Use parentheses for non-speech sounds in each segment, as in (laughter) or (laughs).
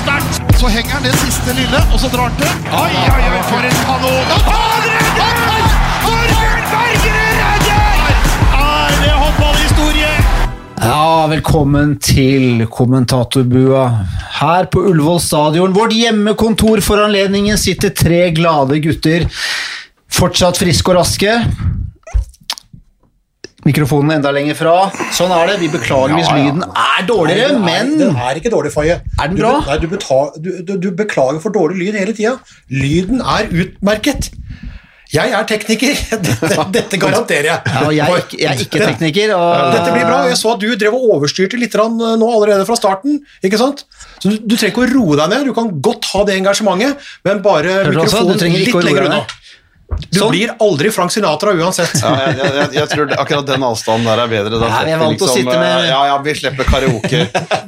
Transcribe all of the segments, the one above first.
sterkt! Så henger han det siste lille, og så drar han til. Oi, oi, oi, for en kanon! Han redder! Torbjørn Bergerud redder! Er det håndballhistorie? Ja, velkommen til kommentatorbua. Her på Ullevål stadion, vårt hjemmekontor for anledningen, sitter tre glade gutter. Fortsatt friske og raske. Mikrofonen enda lenger fra. Sånn er det. Vi beklager hvis lyden er dårligere, men Den er ikke dårlig, Faye. Er den bra? Du, Nei, du, betal, du, du, beklager for dårlig lyd hele tida. Lyden er utmerket. Jeg er tekniker. (laughs) Dette, dette garanterer jeg. ja, jeg, er jeg er ikke tekniker. Og, Dette blir bra. Jeg så at du drev og overstyrte litt eh, nå allerede fra starten. ikke sant? Så du, du trenger ikke å roe deg ned. Du kan godt ha det engasjementet, men bare mikrofonen litt lenger unna. Du Sånn. blir aldri Frank Sinatra uansett. Ja, jeg, jeg, jeg, jeg tror akkurat den avstanden der er bedre. Da Ja, vi er vant til å sitte med- eh, Ja, ja, vi slipper karaoke.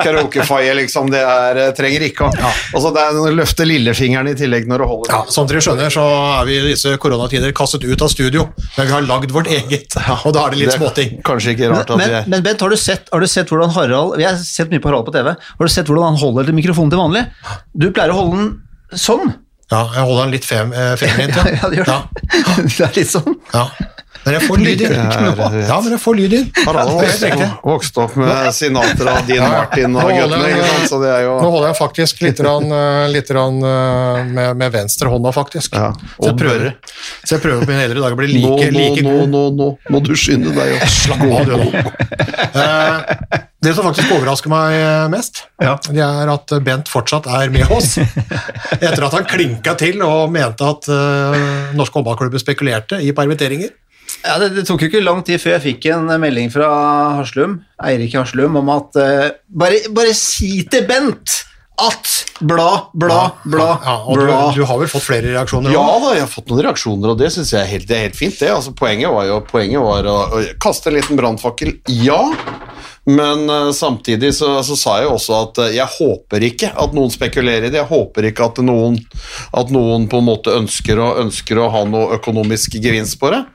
Karaokefaie, liksom. Det er, eh, trenger ikke å Og så det er løfte lillefingeren i tillegg når du holder Ja, Som dere skjønner, så er vi i disse koronatider kastet ut av studio, men vi har lagd vårt eget, og da er det litt småting. Kanskje ikke rart at vi men, er men Bent, har du, sett, har du sett hvordan Harald Vi har sett mye på Harald på TV. Har du sett hvordan han holder til mikrofonen til vanlig? Du pleier å holde den sånn. Ja, jeg holder den litt fem, eh, feminint. Ja, (laughs) ja, det gjør Ja. det. (laughs) Det er litt sånn. Ja. Men jeg får lyd inn. Ja, men jeg får lyd inn. Det riktig. vokste, vokste opp med Sinatra, Dean Martin og Nå guttene, ikke sant? så det jo Nå holder jeg faktisk litt, grann, eh, litt grann, eh, med, med venstre hånda, faktisk. Ja, så, jeg prøver, så jeg prøver på mine eldre dager å bli like, nå, like nå, god. nå, nå må du skynde deg. Slapp av, du nå. Eh, det som faktisk overrasker meg mest, mest, det er at Bent fortsatt er med oss. Etter at han klinka til og mente at uh, norske håndballklubber spekulerte i permitteringer. Ja, det, det tok jo ikke lang tid før jeg fikk en melding fra Haslum, Eirik Haslum om at uh, bare, bare si til Bent at bla, bla, bla, Ja, og du, bla. du har vel fått flere reaksjoner? Ja også? da, jeg har fått noen reaksjoner, og det syns jeg er helt, det er helt fint. det. Altså, poenget var jo poenget var å, å kaste en liten brannfakkel. Ja, men uh, samtidig så, så sa jeg jo også at uh, jeg håper ikke at noen spekulerer i det. Jeg håper ikke at noen, at noen på en måte ønsker å, ønsker å ha noe økonomisk gevinst på det.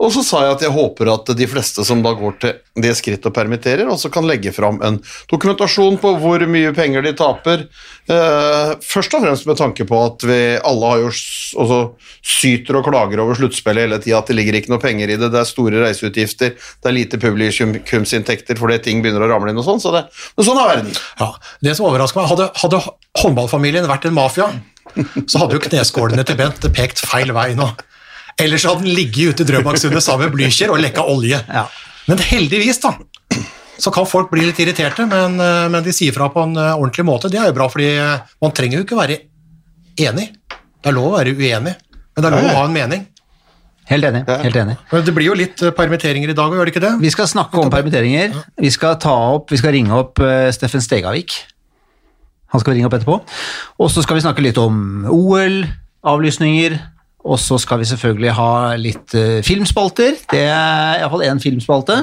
Og så sa jeg at jeg håper at de fleste som da går til det skritt og permitterer, også kan legge fram en dokumentasjon på hvor mye penger de taper. Eh, først og fremst med tanke på at vi alle har jo også syter og klager over sluttspillet hele tida, at det ligger ikke noe penger i det, det er store reiseutgifter, det er lite publikumsinntekter fordi ting begynner å ramle inn og sånn, så det, men sånn er verden. Ja, det som overrasker meg, hadde, hadde håndballfamilien vært en mafia, så hadde jo kneskålene til Bent pekt feil vei nå. Ellers hadde den ligget ute i Drøbaksundet sammen med Blücher og lekka olje. Ja. Men heldigvis, da, så kan folk bli litt irriterte, men, eh, men de sier fra på en eh, ordentlig måte. Det er jo bra, fordi man trenger jo ikke være enig. Det er lov å være uenig, men det er lov å ha en mening. Helt enig. helt enig. Men det blir jo litt eh, permitteringer i dag, gjør det ikke det? Vi skal snakke om permitteringer. Vi skal, ta opp, vi skal ringe opp Steffen Stegavik. Han skal vi ringe opp etterpå. Og så skal vi snakke litt om OL, avlysninger. Og så skal vi selvfølgelig ha litt uh, filmspalter. Det er iallfall én filmspalte.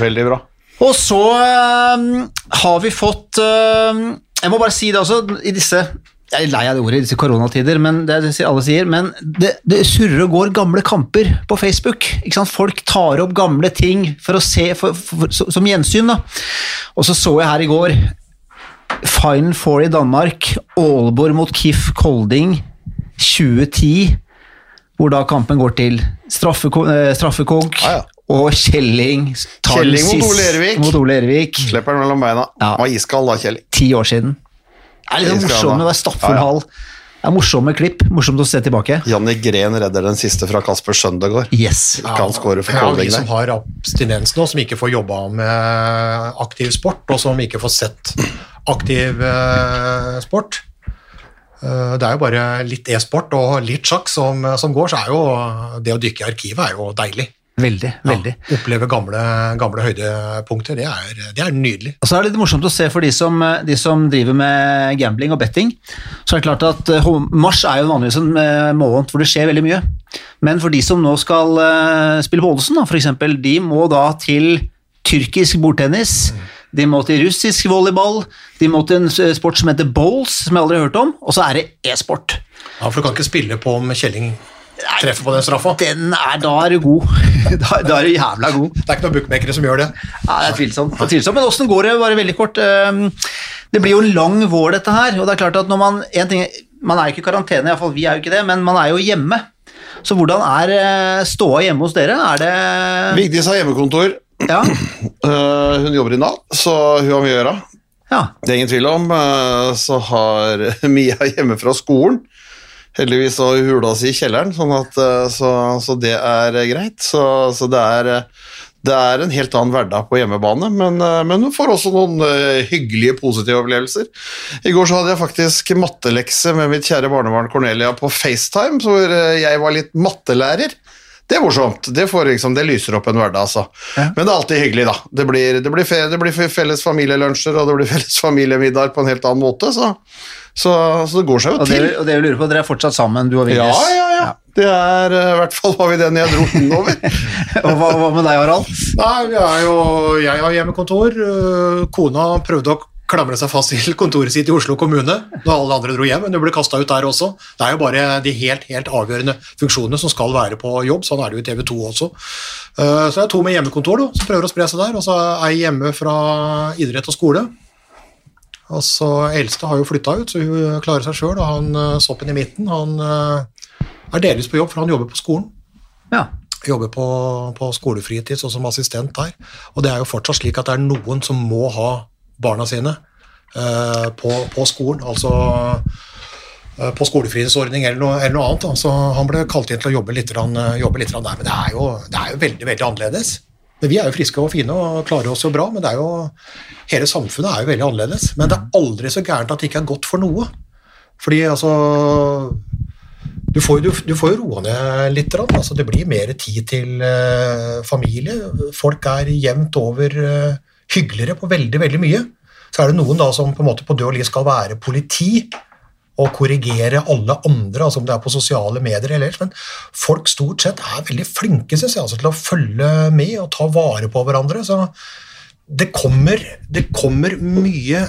Veldig bra. Og så uh, har vi fått uh, Jeg må bare si det også, i disse Jeg er lei av det ordet i disse koronatider, men det er det alle sier, men det, det surrer og går gamle kamper på Facebook. Folk tar opp gamle ting for å se, for, for, for, som gjensyn. Da. Og så så jeg her i går Final Four i Danmark, Aalborg mot KIF Kolding 2010, hvor da kampen går til eh, straffekonk Ja, ja. og Kjelling Kjelling mot Ole Ervik. Mot Ole Ervik. Slipper den mellom beina. Ja. Var iskald da, Kjelling. Ti år siden. Det er litt morsomt det er stappfull Ja, ja. hall. Det er morsomme klipp. Morsomt å se tilbake. Janni Gren redder den siste fra Kasper Søndegård. Yes. Kan han score for Ja, de som har abstinens nå, som ikke får jobba med aktiv sport, og som ikke får sett aktiv eh, sport. Eh, det er jo bare litt e-sport og litt sjakk som, som går, så er jo det å dykke i arkivet er jo deilig. Veldig, veldig. Ja, oppleve gamle, gamle høydepunkter, det er, det er nydelig. Og så er det litt morsomt å se for de som, de som driver med gambling og betting. Så er det klart at eh, Mars er jo vanligvis en eh, måned hvor det skjer veldig mye. Men for de som nå skal spille på Oddesen, f.eks., de må da til tyrkisk bordtennis. De må til russisk volleyball, de må til en sport som heter bowls, som jeg aldri har hørt om, og så er det e-sport. Ja, For du kan ikke spille på om Kjelling treffer på den straffa. Den er, da er du god. (laughs) da, da er du jævla god. Det er ikke noen bookmakere som gjør det. Nei, det er tvilsomt. Det er tvilsomt. Men åssen går det, bare veldig kort? ehm, Det blir jo en lang vår, dette her. Og det er klart at når man en ting, Man er jo ikke i karantene, iallfall vi er jo ikke det, men man er jo hjemme. Så hvordan er eh, ståa hjemme hos dere? Er det Vigdis har hjemmekontor. Ja. Uh, (clears throat) hun jobber i Nav, så hun har mye å gjøre. ja. Det er ingen tvil om. Uh, Så har (laughs) Mia hjemme fra skolen. Heldigvis har hun hula si i kjelleren, sånn at, uh, så, så det er greit. Så, så det, er, det er en helt annen hverdag på hjemmebane, men, men hun får også noen hyggelige, positive opplevelser. I går så hadde jeg faktisk mattelekse med mitt kjære barnebarn Cornelia på FaceTime, hvor jeg var litt mattelærer. Det er morsomt. Det, får liksom, det lyser opp en hverdag, altså. Men det er alltid hyggelig, da. Det blir, det blir, fe, det blir felles familielunsjer, og det blir (laughs) felles familiemiddag på en helt annen måte, så, så, så det går seg jo Og det, til. og det jeg lurer på, dere er fortsatt sammen, du og Vigdis? Ja, ja, ja. Det er eh, i hvert fall var vi den jeg dro den over. (laughs) Og hva, hva med deg, Harald? Nei, vi er jo, jeg har hjemmekontor. øh, Kona prøvde å klamre seg fast til kontoret sitt i Oslo kommune når alle andre dro hjem, men du ble kasta ut der også. Det er jo bare de helt, helt avgjørende funksjonene som skal være på jobb. Sånn er det jo i TV 2 også. Eh, Så det er to med hjemmekontor da, som prøver å spre seg der, og så jeg hjemme fra idrett og skole. Og så Eldste har jo flytta ut, så hun klarer seg sjøl. Og han øh, soppen i midten han øh, er delvis på jobb, for han jobber på skolen Ja. jobber på, på skolefritid, sånn som assistent der. Og det er jo fortsatt slik at det er noen som må ha barna sine eh, på, på skolen, altså eh, på skolefritidsordning eller noe, eller noe annet. Da. Så han ble kalt inn til å jobbe litt, eh, jobbe litt der, men det er, jo, det er jo veldig, veldig annerledes. Men Vi er jo friske og fine og klarer oss jo bra, men det er jo, hele samfunnet er jo veldig annerledes. Men det er aldri så gærent at det ikke er godt for noe. Fordi altså du får, du, du får jo roa ned litt. Altså, det blir mer tid til uh, familie. Folk er jevnt over eh, hyggeligere på veldig veldig mye. Så er det noen da som på en måte på død og liv skal være politi og korrigere alle andre, altså om det er på sosiale medier eller ellers. Men folk stort sett er veldig flinke synes jeg, altså, til å følge med og ta vare på hverandre. Så det kommer, det kommer mye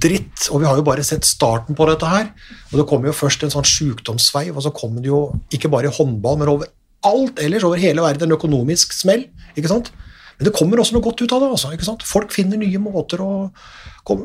dritt, og vi har jo bare sett starten på dette her. Og det kommer jo først en sånn sjukdomssveiv, og så kommer det jo ikke bare i håndball, men over alt ellers, over hele verden, en økonomisk smell. ikke sant? Men det kommer også noe godt ut av det. altså? Folk finner nye måter å kom,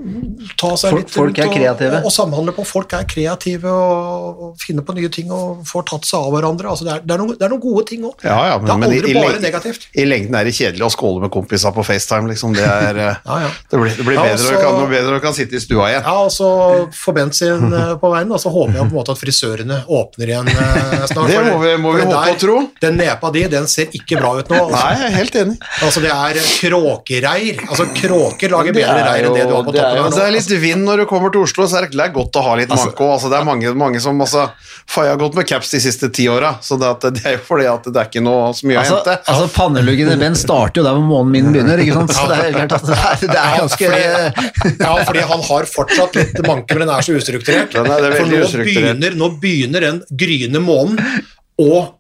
ta seg Folk- litt folk er rundt kreative. Og, og samhandle på. Folk er kreative og, og finner på nye ting og får tatt seg av hverandre. altså Det er, det er, noen, det er noen gode ting òg. Ja, ja, det er men aldri i, bare negativt. i lengden er det kjedelig å skåle med kompiser på FaceTime, liksom. Det, er, eh, (laughs) Ja, ja. det blir, det blir Ja, bedre, så- og kan, bedre og kan sitte i stua igjen. Ja, og så får Bent sin (laughs) eh, på veien, og så håper jeg på en måte at frisørene åpner igjen eh, (laughs) snart. Det må vi- må vi håpe der, og tro. Den nepa di, den ser ikke bra ut nå. Altså, Nei, jeg er helt enig. altså det er kråkereir. Altså Kråker lager bedre reir enn det du har på det er jo- Det er litt vind når du kommer til Oslo, så er det er godt å ha litt manko. Altså, det er mange, mange som altså, Faye har gått med caps de siste ti åra, så det, at, det er jo fordi at det er ikke noe så mye Altså, å hente. altså Panneluggen Ben starter jo der hvor månen min begynner, ikke sant? Så det er klart at det er, det er ganske fordi, ja, fordi han har fortsatt litt manke, men den er så ustrukturert. Den er- er For nå ustrukturert. begynner, nå begynner den gryende månen og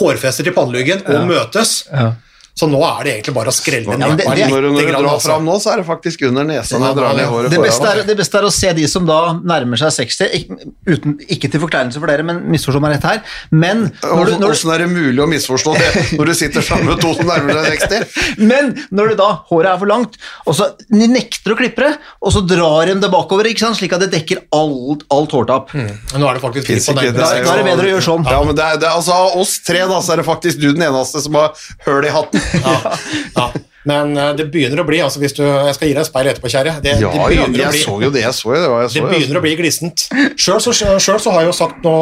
hårfester til panneluggen å møtes. Ja. Så nå er det egentlig bare å skrelle Ja, ned det- litt Når, du- drar altså. fram nå, så er det faktisk under nesa når du drar ned håret det beste, er, det beste er å se de som da nærmer seg 60, ikke, uten, ikke til forkleinelse for dere, men misforstå meg rett her, men når du, når, Hvordan er det mulig å misforstå det (laughs) når du sitter sammen med to som nærmer seg 60? men når du da håret er for langt, og så de nekter å klippe det, og så drar de det bakover, ikke sant? slik at det dekker alt, alt hårtap. Mm. nå er det faktisk fint på ikke, nærmere. Da- er det bedre å gjøre sånn. Ja, men det er, det altså, Av oss tre da, så er det faktisk du den eneste som har høl i hatten. Ja, ja. Men eh, det begynner å bli altså hvis du, Jeg skal gi deg et speil etterpå, kjære. Det, Ja, det jeg bli så jo det. Jeg så jo det. jeg så, Det begynner jeg. å bli glissent. Sjøl så, selv så har jeg jo sagt nå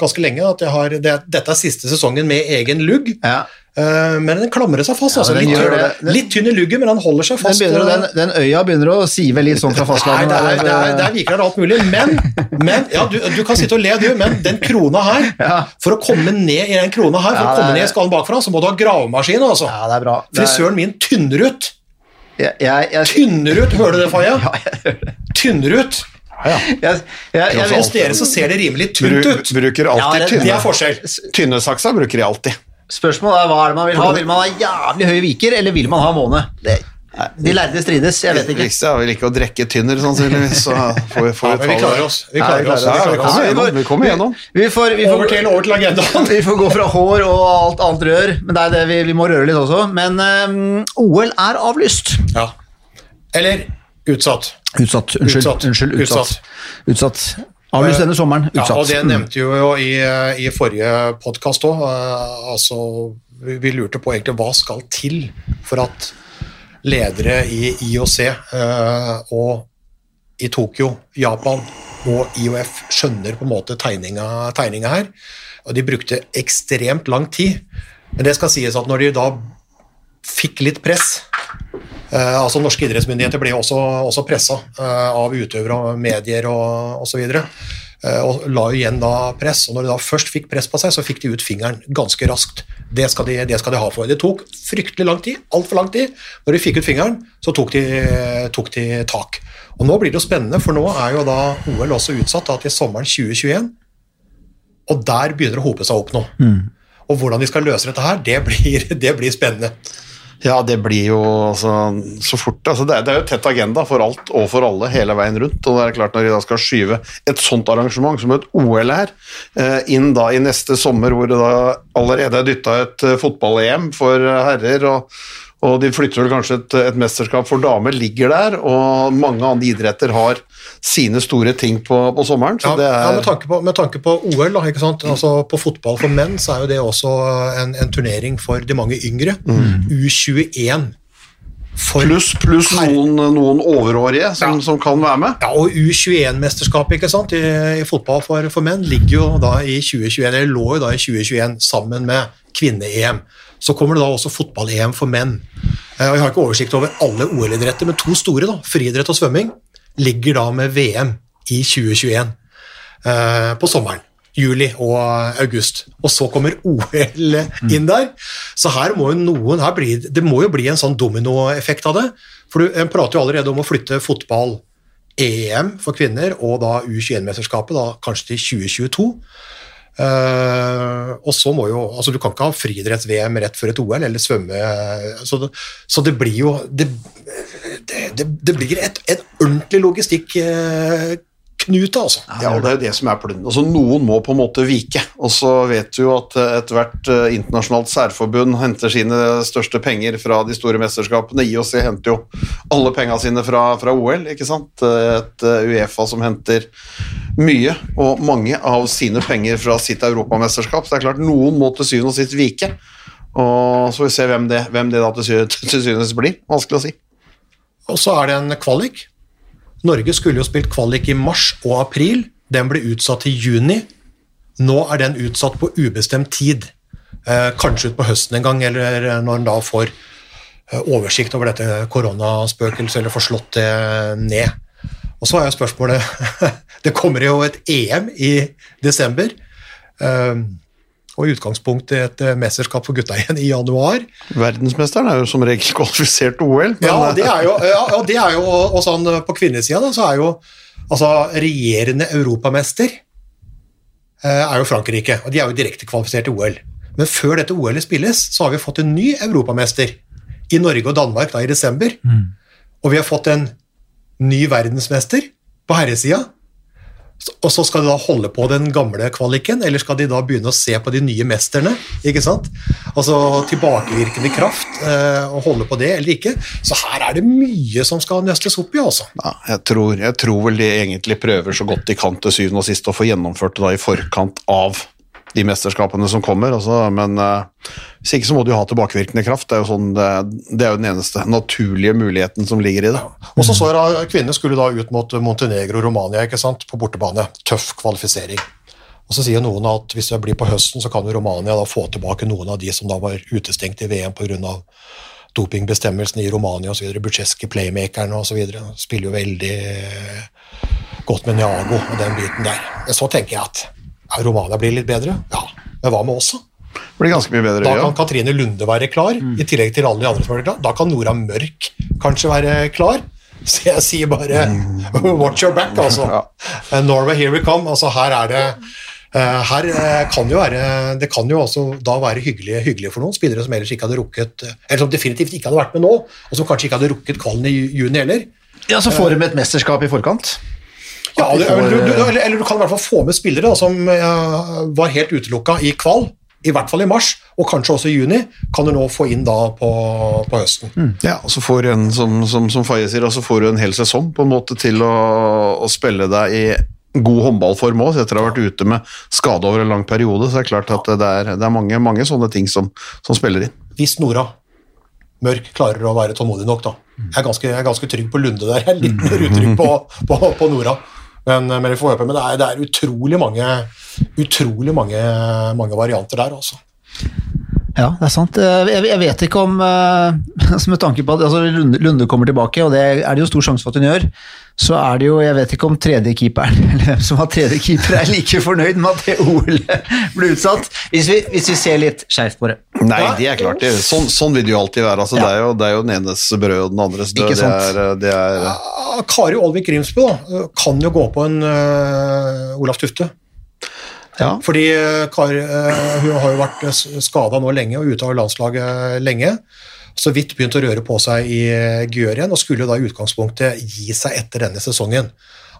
ganske lenge at jeg har, det, dette er siste sesongen med egen lugg. Ja. Eh, men den klamrer seg fast. altså, litt, tynn, litt tynn i luggen, men den holder seg Den, fast. begynner, å- eh, den, den øya begynner å sive litt sånn fra Nei, fastlandet. det er, det er, det er viker der alt mulig, men, men ja, du, du kan sitte og le, du, men den krona her Ja. For å komme ned i den krona her, for Ja, å komme er- ned i skallen bakfra, så må du ha gravemaskin. altså. Ja, det er bra. Det er- Frisøren min tynner ut. Jeg, jeg, jeg, Tynner ut, hører du det, Faye? (laughs) ja, jeg, jeg, Tynner ut. jeg, jeg, jeg, Hos dere så ser det rimelig tynt ut. bruker alltid Ja, det- Det tynne, er forskjell. tynne saksa. bruker de alltid. Spørsmålet er hva er det man vil ha. Vil man ha jævlig høye viker, eller vil man ha måne? Det, de lærde strides, jeg vet ikke. Hvis jeg vel ikke å drikke tynner, sannsynligvis. Så får vi, får (laughs) Ja, vi klarer oss. Vi klarer oss. Ja, vi kommer gjennom. Vi kommer gjennom. Vi får, vi, Over får, til, over til agendaen. (laughs) vi får gå fra hår og alt annet rør, men det er det vi, vi må røre litt også. Men um, OL er avlyst. Ja. Eller Utsatt. Utsatt. Unnskyld. Utsatt. Unnskyld. Utsatt. Utsatt. Avlyst denne sommeren. Ja, og det nevnte vi jo i, i forrige podkast òg. altså, vi lurte på egentlig hva skal til for at ledere i IOC eh, og i Tokyo, Japan og IOF skjønner på en måte tegninga, tegninga her. Og de brukte ekstremt lang tid. Men det skal sies at når de da fikk litt press eh, altså Norske idrettsmyndigheter ble også, også pressa eh, av utøvere og medier og osv. Eh, og la igjen da press. Og når de da først fikk press på seg, så fikk de ut fingeren ganske raskt. Det skal de, det skal de ha for. Det tok fryktelig lang tid, altfor lang tid. Når de fikk ut fingeren, så tok de, tok de tak. Og nå blir det jo spennende, for nå er jo da OL også utsatt da, til sommeren 2021. Og der begynner det å hope seg opp nå. Og hvordan de skal løse dette her, det blir, (laughs) det blir spennende. Ja, det blir jo altså, så fort altså, det, er, det er jo tett agenda for alt og for alle hele veien rundt. og det er klart Når de da skal skyve et sånt arrangement som et OL er, eh, inn da i neste sommer, hvor det da allerede er dytta et eh, fotball-EM for eh, herrer, og, og de flytter vel kanskje et, et mesterskap for damer, ligger der, og mange andre idretter har sine store ting på, på sommeren. så Ja, det ja er... med, tanke på, med tanke på OL, da, ikke sant? Altså, på fotball for menn, så er jo det også en, en turnering for de mange yngre. U21. For, Pluss plus noen, noen overårige som, som kan være med. ja, og U21-mesterskapet? I, i fotball for, for menn ligger jo da i 2021, eller lå jo da i 2021 sammen med kvinne-EM. Så kommer det da også fotball-EM for menn. Eh, og Jeg har ikke oversikt over alle OL-idretter, men to store, da, friidrett og svømming, ligger da med VM i 2021 eh, på sommeren. Juli og august. Og så kommer OL inn der. Så her må jo noen her bli, Det må jo bli en sånn dominoeffekt av det. For du prater jo allerede om å flytte fotball-EM for kvinner og da U21-mesterskapet da kanskje til 2022. Eh, og så må jo, altså Du kan ikke ha friidretts-VM rett før et OL, eller svømme Så det, så det blir jo Det, det, det, blir et, et ordentlig logistikknute, altså. Ja, og det er jo det som er plund. Altså, noen må på en måte vike. Og så vet du jo at eh, ethvert eh, internasjonalt særforbund henter sine største penger fra de store mesterskapene. IOC henter jo alle pengene sine fra, fra OL, ikke sant. Et eh, Uefa som henter mye, og mange av sine penger fra sitt europamesterskap. Så det er klart, noen må til syvende og sist vike. Og så får vi se hvem det, hvem det da til syvende og sist blir. Vanskelig å si. Og så er det en kvalik. Norge skulle jo spilt kvalik i mars og april. Den ble utsatt til juni. Nå er den utsatt på ubestemt tid. Eh, kanskje utpå høsten en gang, eller når en da får eh, oversikt over dette koronaspøkelset, eller får slått det ned. Og så er jo spørsmålet (laughs) Det kommer jo et EM i desember. Eh, og i utgangspunktet et eh, mesterskap for gutta (laughs) igjen i januar. Verdensmesteren er jo som regel kvalifisert til OL. men, Ja, eh, det er jo, ja, og det er jo og sånn på kvinnesida så er jo altså regjerende europamester eh, er jo Frankrike, og de er jo direkte kvalifisert til OL. Men før dette OL-et spilles, så har vi fått en ny europamester i Norge og Danmark da i desember. Og vi har fått en ny verdensmester på herresida. Og så skal de da holde på den gamle kvaliken, eller skal de da begynne å se på de nye mesterne? ikke sant? Altså tilbakevirkende kraft, eh, og holde på det eller ikke. Så her er det mye som skal nøstes opp i, altså. Ja, jeg tror, jeg tror vel de egentlig prøver så godt de kan til syvende og sist å få gjennomført det da i forkant av de mesterskapene som kommer. Altså, men uh, hvis ikke så må du ha tilbakevirkende kraft. Det er, jo sånn, det, er jo den eneste naturlige muligheten som ligger i det. Og så så jeg Kvinnene skulle da ut mot Montenegro og Romania ikke sant? på bortebane. Tøff kvalifisering. Og Så sier noen at hvis det blir på høsten, så kan Romania da få tilbake noen av de som da var utestengt i VM pga. dopingbestemmelsene i Romania osv. Butsjeski, playmakerne osv. Spiller jo veldig godt med Niago og den biten der. Så tenker jeg at ja, Romania blir litt bedre. Ja, men hva med oss, da? Det blir ganske mye bedre. Da ja. kan Katrine Lunde være klar, i tillegg til alle de andre som er klar. Da kan Nora Mørk kanskje være klar. Så jeg sier bare (laughs) watch your back, altså. Ja. Norway, here we come. Altså, her er det eh, her eh, kan jo være Det kan jo også da være hyggelig, hyggelig for noen spillere som ellers ikke hadde rukket Eller som definitivt ikke hadde vært med nå, og som kanskje ikke hadde rukket kvalen i juni heller. Ja, så får de et mesterskap i forkant. Ja, du, eller, får, du, du, eh, eller, eller du kan i hvert fall få med spillere da, som uh, var helt utelukka i kval, i hvert fall i mars, og kanskje også i juni, kan du nå få inn da på, på høsten. Ja, og så får du en, som, som, som Faye sier, og så får du en hel sesong på en måte til å, å spille deg i god håndballform òg, etter å ha vært ute med skade over en lang periode. Så det er klart at det er, det er mange, mange sånne ting som, som spiller inn. Hvis Nora Mørk klarer å være tålmodig nok, da. Jeg er ganske, jeg er ganske trygg på Lunde der. Jeg er litt mer utrygg på, på, på Nora. Men, men, vi får håpe, men det, er, det er utrolig mange utrolig mange, mange varianter der, altså. Ja, det er sant. Eh, Jeg, vet ikke om eh, (laughs) Med tanke på at altså Lunde kommer tilbake, og det er det jo stor sjanse for at hun gjør, så er det jo Jeg vet ikke om tredjekeeperen, (laughs) eller hvem som var tredjekeeper, er like fornøyd med at det OL ble utsatt, hvis vi, hvis vi ser litt skeivt på det. Nei, det er klart. Det, sånn, sånn vil det jo alltid være. Altså, Ja. det, er jo, det er jo den enes brød og den andres død. Ikke Det er, det er, Kari Olvik Grimsbø da, kan jo gå på en uh, Olaf Tufte. ja. Fordi eh, Kari uh, hun har jo vært skada nå lenge og ute av landslaget lenge. Så vidt begynt å røre på seg i eh, Gjør igjen, og skulle da i utgangspunktet gi seg etter denne sesongen.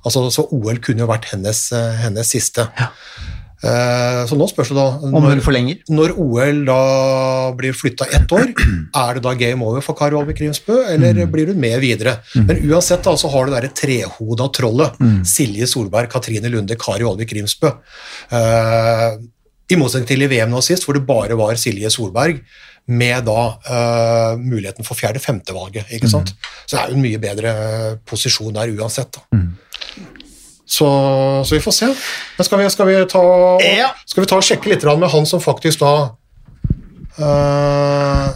Altså, så OL kunne jo vært hennes, eh, hennes siste. Ja. Så nå spørs det da når, når OL da blir flytta ett år, (clears throat) er det da game over for Kari Olvik Grimsbø, eller blir hun med videre? Men uansett da, så har du det derre trehoda trollet. Silje Solberg, Katrine Lunde, Kari Olvik Grimsbø. Eh, I motsetning til i VM nå sist, hvor det bare var Silje Solberg, med da uh, muligheten for fjerde-femtevalget. ikke sant? Så det er jo en mye bedre eh, posisjon der uansett. da. Så, så vi får se. Men skal vi, skal vi, ta, Ja. skal vi ta og sjekke litt med han som faktisk da uh,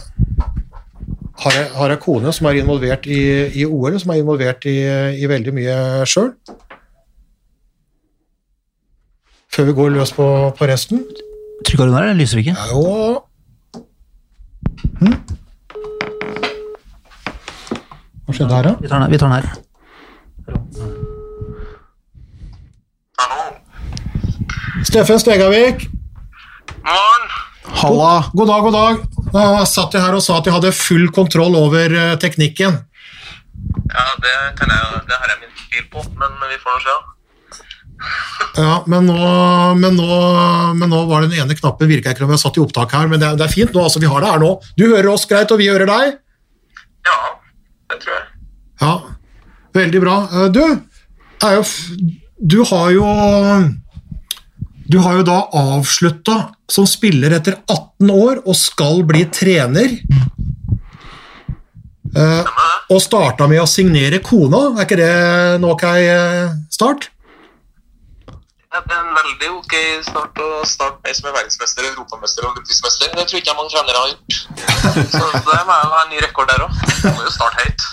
har, jeg, har jeg kone som er involvert i, i OL, som er involvert i, i veldig mye sjøl? Før vi går løs på, på resten. Trykka du der, eller lyser det ikke? Ja, jo hm? Hva skjedde her, da? Vi tar den her. Vi tar den her. Steffen Stegavik. Morgen. Halla! God dag, god dag. Da satt jeg her og sa at jeg hadde full kontroll over eh, teknikken. Ja, det, kan jeg, det har jeg min tvil på, men vi får nå se. Ja, men nå, men, nå, men nå var den ene knappen virka ikke når vi har satt i opptak her, men det er, det er fint nå. altså Vi har det her nå. Du hører oss greit, og vi hører deg. Ja, det tror jeg. Ja, veldig bra. Eh, Du, jo, du har jo Du har jo da avslutta som spiller etter 18 år og skal bli trener. Eh, og starta med å signere kona. Er ikke det en ok eh, start? Det er en veldig ok start å starte med som er verdensmester, europamester og gruppemester. Det tror ikke jeg mange trenere har gjort. Så der må jeg jo ha en ny rekord der òg. Må jo starte høyt.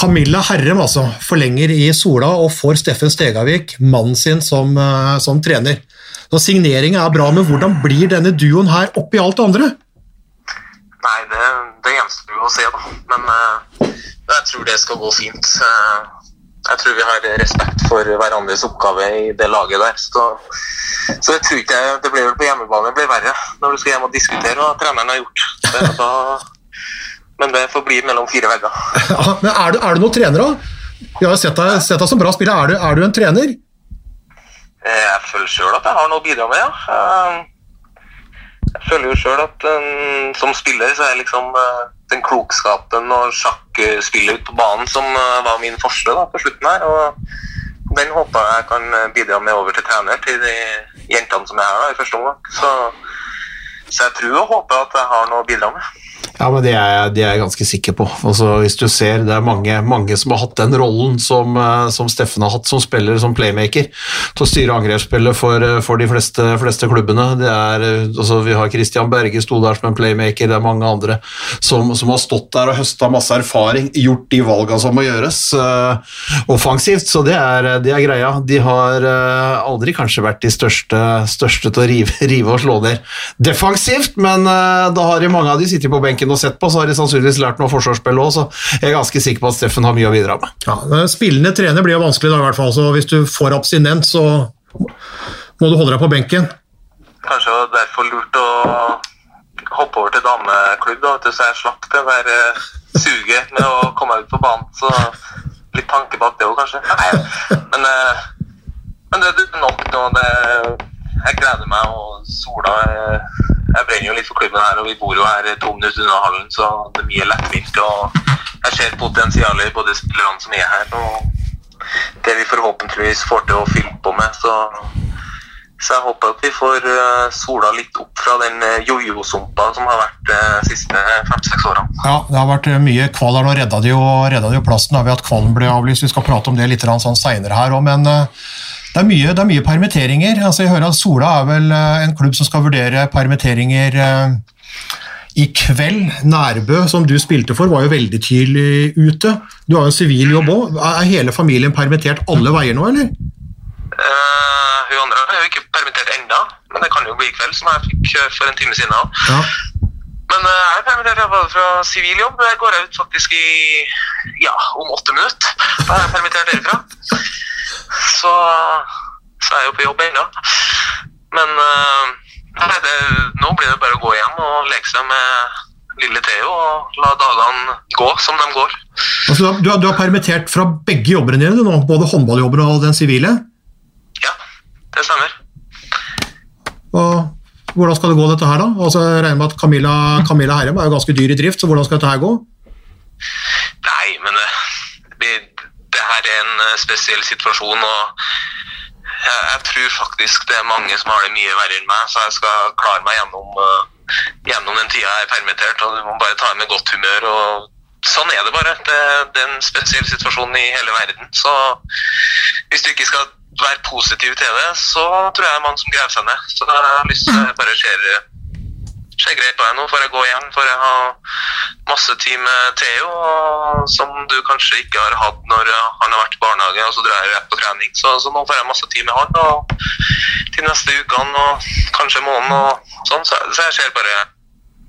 Camilla Herrem altså, forlenger i Sola og får Steffen Stegavik, mannen sin, som, eh, som trener. Så Signeringa er bra, men hvordan blir denne duoen her oppi alt det andre? Nei, det, det gjenstår jo å se, da. Men uh, jeg tror det skal gå fint. Eh, jeg tror vi har respekt for hverandres oppgave i det laget der. Så, så jeg tror ikke jeg, det blir vel på hjemmebane det blir verre når du skal hjem og diskutere hva treneren har gjort. Det, da, men det får bli mellom fire vegger. (laughs) Ja, men er du, er du noen trener, da? Vi har sett deg, sett deg som bra spiller. Er du, er du en trener? Eh, Jeg føler sjøl at jeg har noe å bidra med, ja. Eh, Jeg føler jo sjøl at um, som spiller så er jeg liksom eh, den klokskapen og sjakkspillet ut på banen som eh, var min forse da, på slutten her. og Den håper jeg kan bidra med over til trener til de jentene som er her da, i første omgang. Så, så jeg tror og håper at jeg har noe å bidra med. Ja, men det er, det er jeg ganske sikker på. Altså, hvis du ser, Det er mange, mange som har hatt den rollen som, eh, som Steffen har hatt som spiller, som playmaker, til å styre angrepsspillet for, eh, for de fleste, fleste klubbene. Er, eh, altså, vi har Christian Berge sto der som en playmaker, det er mange andre som, som har stått der og høsta masse erfaring, gjort de valgene som må gjøres uh, offensivt, så det er, det er greia. De har uh, aldri kanskje vært de største, største til å rive, (laughs) rive og slå ned defensivt, men eh, da har de mange av de sittet på benken og sett på, så har de sannsynligvis lært noe forsvarsspill òg, så jeg er ganske sikker på at Steffen har mye å bidra med. Ja, Spillende trener blir jo vanskelig, da, i hvert fall. Så hvis du får abstinent, så må du holde deg på benken. Kanskje det var derfor lurt å hoppe over til dameklubb, da, vet du, så jeg slapp det der eh, suget med å komme ut på banen. Så litt tanke bak det òg, kanskje. Nei, men, eh, men det, er nok nå. Det, jeg gleder meg, og Sola eh, Jeg brenner jo litt for klubben her, og vi bor jo her to minutter unna hallen, så det er mye lettvint. og Jeg ser potensialet i både spillerne som er her, og det vi forhåpentligvis får til å fylle på med. så så jeg håper at vi får eh, sola litt opp fra den eh, jojo-sumpa som har vært de siste fem-seks årene. Ja, det har vært mye kval her. Nå redda de jo, redda de jo plassen da ved at kvalen ble avlyst. Vi skal prate om det litt sånn seinere her òg, men eh, det er, mye, det er mye permitteringer. Altså, jeg hører at Sola er vel en klubb som skal vurdere permitteringer i kveld. Nærbø, som du spilte for, var jo veldig tidlig ute. Du har jo en sivil jobb òg. Er hele familien permittert alle veier nå, eller? Uh, hun andre er jo ikke permittert ennå, men det kan jo bli i kveld, som jeg fikk for en time siden. Ja. Men uh, jeg er permittert både fra sivil jobb. Jeg går ut faktisk i ja, om åtte minutter. Da er jeg permittert derifra. Så, så er jeg jo på jobb ennå. Men uh, det, nå blir det bare å gå hjem og leke seg med lille Theo og la dagene gå som de går. Altså, du, har, du har permittert fra begge jobbene dine, nå, både håndballjobber og den sivile? Ja, det stemmer. Og hvordan skal det gå dette her, da? Altså, jeg regner med at Camilla, Camilla Herrem er jo ganske dyr i drift, så hvordan skal dette her gå? Nei, men det, det her er en eh, spesiell situasjon, og jeg, jeg, tror faktisk det er mange som har det mye verre enn meg, så jeg skal klare meg gjennom, uh, gjennom den tida jeg er permittert. og Du må bare ta med godt humør. og Sånn er det bare. Det, det er en spesiell situasjon i hele verden. Så hvis du ikke skal være positiv til det, så tror jeg det er mange som graver seg ned. Så jeg har lyst til å bare se ser greit på deg nå, får jeg gå igjen. Får jeg ha masse tid med Theo, som du kanskje ikke har hatt når han har vært i barnehage, og så drar jeg på trening. Så, så nå får jeg masse tid med han og til neste ukene og kanskje måneden og sånn. Så, så jeg ser bare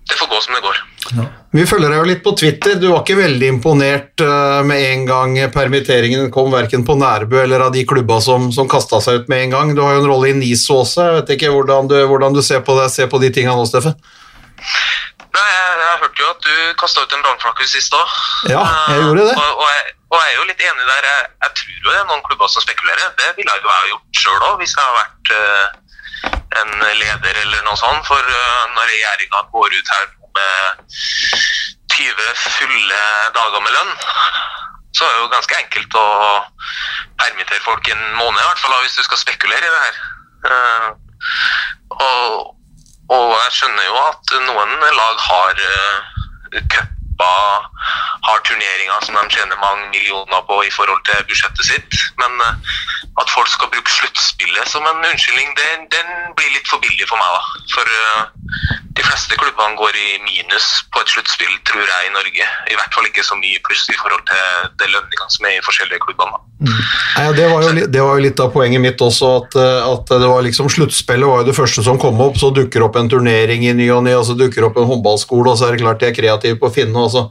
Det får gå som det går. Ja. Vi følger deg jo litt på Twitter. Du var ikke veldig imponert uh, med en gang permitteringen kom, verken på Nærbø eller av de klubba som, som kasta seg ut med en gang. Du har jo en rolle i NIS også. Jeg vet ikke hvordan du, hvordan du ser, på det, ser på de tinga nå, Steffen? Nei, jeg, jeg, hørte jo at du kasta ut en brannflakke sist òg. Ja, jeg gjorde det. Og, og, jeg, og, jeg, er jo litt enig der. Jeg, jeg tror jo det er noen klubber som spekulerer. Det ville jeg jo gjort sjøl òg, hvis jeg hadde vært uh, en leder eller noe sånt. For når regjeringa går ut her med 20 fulle dager med lønn, så er det jo ganske enkelt å permittere folk en måned, i hvert fall hvis du skal spekulere i det her. Uh, og, og, jeg skjønner jo at noen lag har uh, cuper, har turneringer som de tjener mange millioner på i forhold til budsjettet sitt, men at folk skal bruke sluttspillet som en unnskyldning, den, den, blir litt for billig for meg. da. For uh, fleste klubbene går i minus på et sluttspill, tror jeg, i Norge. I hvert fall ikke så mye pluss i forhold til de lønningene som er i forskjellige klubbene. Mm. Ja, det, var jo, det, var jo, litt av poenget mitt også, at, eh, at det var liksom sluttspillet var jo det første som kom opp. Så dukker opp en turnering i ny og ny, og så dukker opp en håndballskole, og så er det klart de er kreative på å finne, og så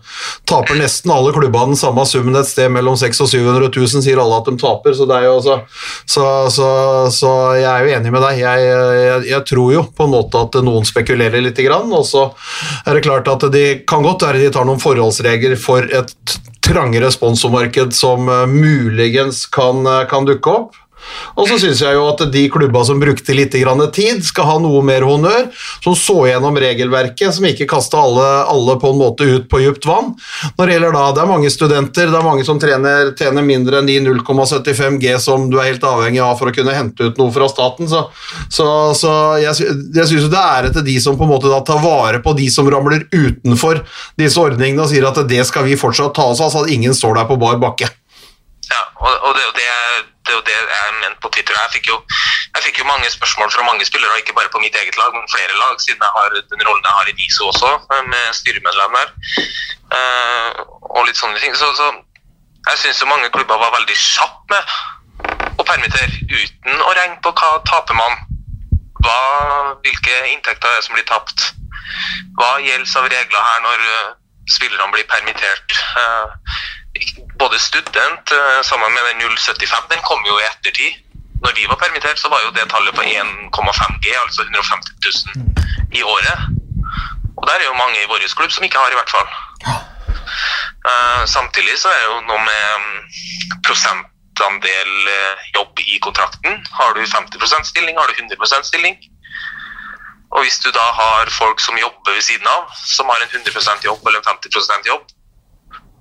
taper nesten alle klubbene den samme summen et sted mellom 600 og 700 000, sier alle at de taper. så også så, så, så, jeg er jo enig med deg. Jeg, jeg, jeg, tror jo på en måte at noen spekulerer litt, og så er det klart at de kan godt være de tar noen forholdsregler for et trangere sponsormarked som eh, muligens kan, eh, kan dukke opp. Og så syns jeg jo at de klubba som brukte litt tid, skal ha noe mer honnør. Som så gjennom regelverket, som ikke kasta alle, alle, på en måte ut på dypt vann. Når det gjelder da, Det er mange studenter, det er mange som trener, tjener mindre enn de 0,75 G som du er helt avhengig av for å kunne hente ut noe fra staten. Så, så, så jeg, jeg syns det er etter de som på en måte da tar vare på de som ramler utenfor disse ordningene og sier at det skal vi fortsatt ta oss av, så at ingen står der på bar bakke. Ja, og, og det, det det er jo det jeg mente på Twitter. Jeg fikk, jo, jeg fikk, jo, mange spørsmål fra mange spillere, ikke bare på mitt eget lag, men flere lag, siden jeg har den rollen jeg har i NISO også, med styremedlem der. Uh, og litt sånne ting. Så, så jeg syns mange klubber var veldig kjappe med å permittere uten å regne på hva taper man. Hva, hvilke inntekter er det som blir tapt? Hva gjelder av regler her når uh, spillerne blir permittert? Uh, både student eh, sammen med den 075, den kom jo i ettertid. Når vi var permittert, så var jo det tallet på 1,5 G, altså 150 000 i året. Og der er jo mange i vår klubb som ikke har, i hvert fall. Uh, samtidig så er det jo noe med um, prosentandel eh, jobb i kontrakten. Har du 50 stilling, har du 100 stilling. Og hvis du da har folk som jobber ved siden av, som har en 100% jobb eller en 50% jobb,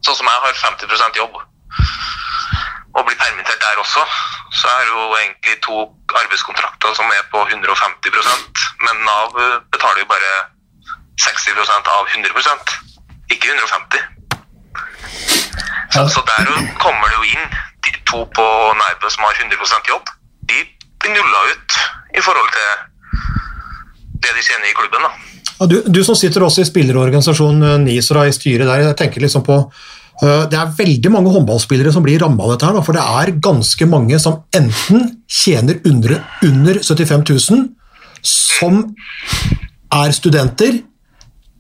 sånn som jeg har 50% jobb, og blir permittert der også, så er det jo egentlig to arbeidskontrakter som er på 150% men Nav betaler jo bare 60% av 100% ikke 150 så, så der kommer det jo inn de to på Nærbø som har 100% jobb. De blir nulla ut i forhold til det de tjener i klubben. da. Du, du, som sitter også i spillerorganisasjonen NISRA i styret der, jeg tenker liksom på uh, Det er veldig mange håndballspillere som blir ramma av dette, her, for det er ganske mange som enten tjener under, under 75 000, som er studenter,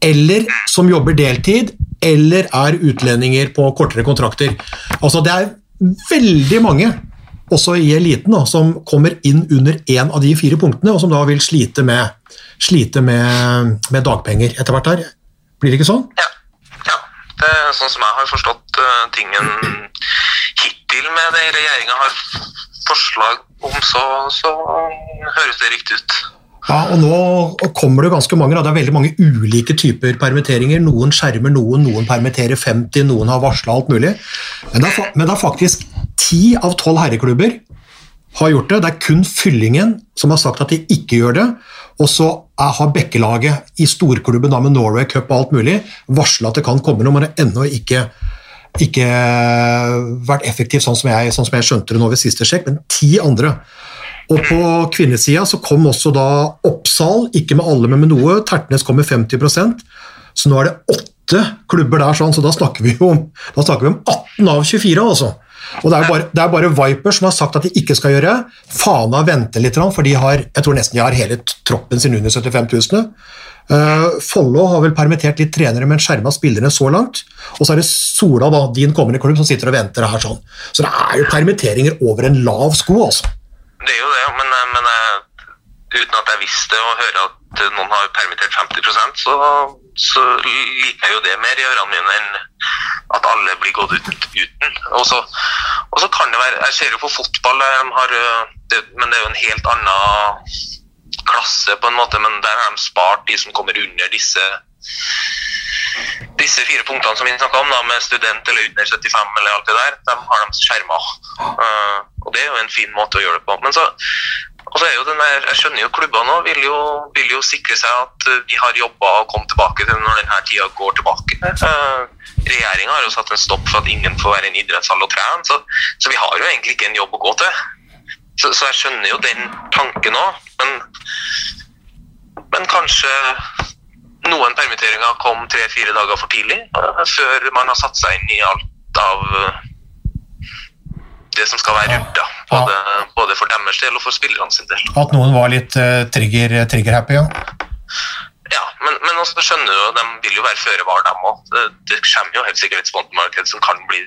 eller som jobber deltid, eller er utlendinger på kortere kontrakter. Altså Det er veldig mange, også i eliten, da, som kommer inn under én av de fire punktene, og som da vil slite med, slite med, med dagpenger etter hvert her. Blir det ikke sånn? Ja. ja. Det er sånn som jeg har forstått uh, tingen hittil med det regjeringa har forslag om, så, så høres det riktig ut. Ja, og Nå kommer det ganske mange. Da. Det er veldig mange ulike typer permitteringer. Noen skjermer noen, noen permitterer 50, noen har varsla alt mulig. Men det, er, men det er faktisk ti av tolv herreklubber har gjort det. Det er kun Fyllingen som har sagt at de ikke gjør det. Og så har Bekkelaget i storklubben da med Norway Cup og alt mulig varsla at det kan komme noe, men det har ennå ikke, ikke vært effektivt, sånn som, jeg, sånn som jeg skjønte det nå ved siste sjekk. Men ti andre. Og på kvinnesida så kom også da Oppsal, ikke med alle, men med noe. Tertnes kom med 50 så nå er det åtte klubber der, sånn, så da snakker vi om, snakker vi om 18 av 24. altså. Og det er, bare, det er bare Viper som har sagt at de ikke skal gjøre. Fana venter litt, for de har, jeg tror nesten de har hele troppen sin under 75 000. Uh, Follo har vel permittert litt trenere, men skjerma spillerne så langt. Og så er det Sola, da, din kommende klubb, som sitter og venter her sånn. Så det er jo permitteringer over en lav sko, altså. Det er jo det, men, eh, men eh, uten at jeg visste og hører at noen har permittert 50% så, så liker jeg jo det mer i ørene mine enn at alle blir gått ut uten. Og så, og så kan det være Jeg ser jo på fotball, har, eh, det, men det er jo en helt annen klasse, på en måte. Men der har de spart de som kommer under disse disse fire punktene som vi snakka om, da, med student eller under 75 eller alt det der, de har de skjerma. Uh, og det er jo en fin måte å gjøre det på. Men så, og så er jo den der, Jeg skjønner jo klubbene òg vil, vil, jo sikre seg at vi har jobba og kommet tilbake til når denne tida går tilbake. Uh, Regjeringa har jo satt en stopp for at ingen får være i en idrettshall og trene, så, så, vi har jo egentlig ikke en jobb å gå til. Så, så jeg skjønner jo den tanken òg, men, men kanskje noen permitteringer kom tre-fire dager for tidlig, uh, før man har satt seg inn i alt av det som skal være rundt. Både, ja. både, for deres del og for spillerne sin del. At noen var litt uh, trigger-happy, trigger ja? Ja, men, men også skjønner du, de vil jo være føre var, dem òg. Det, det kommer jo helt sikkert et spontanmarked som kan bli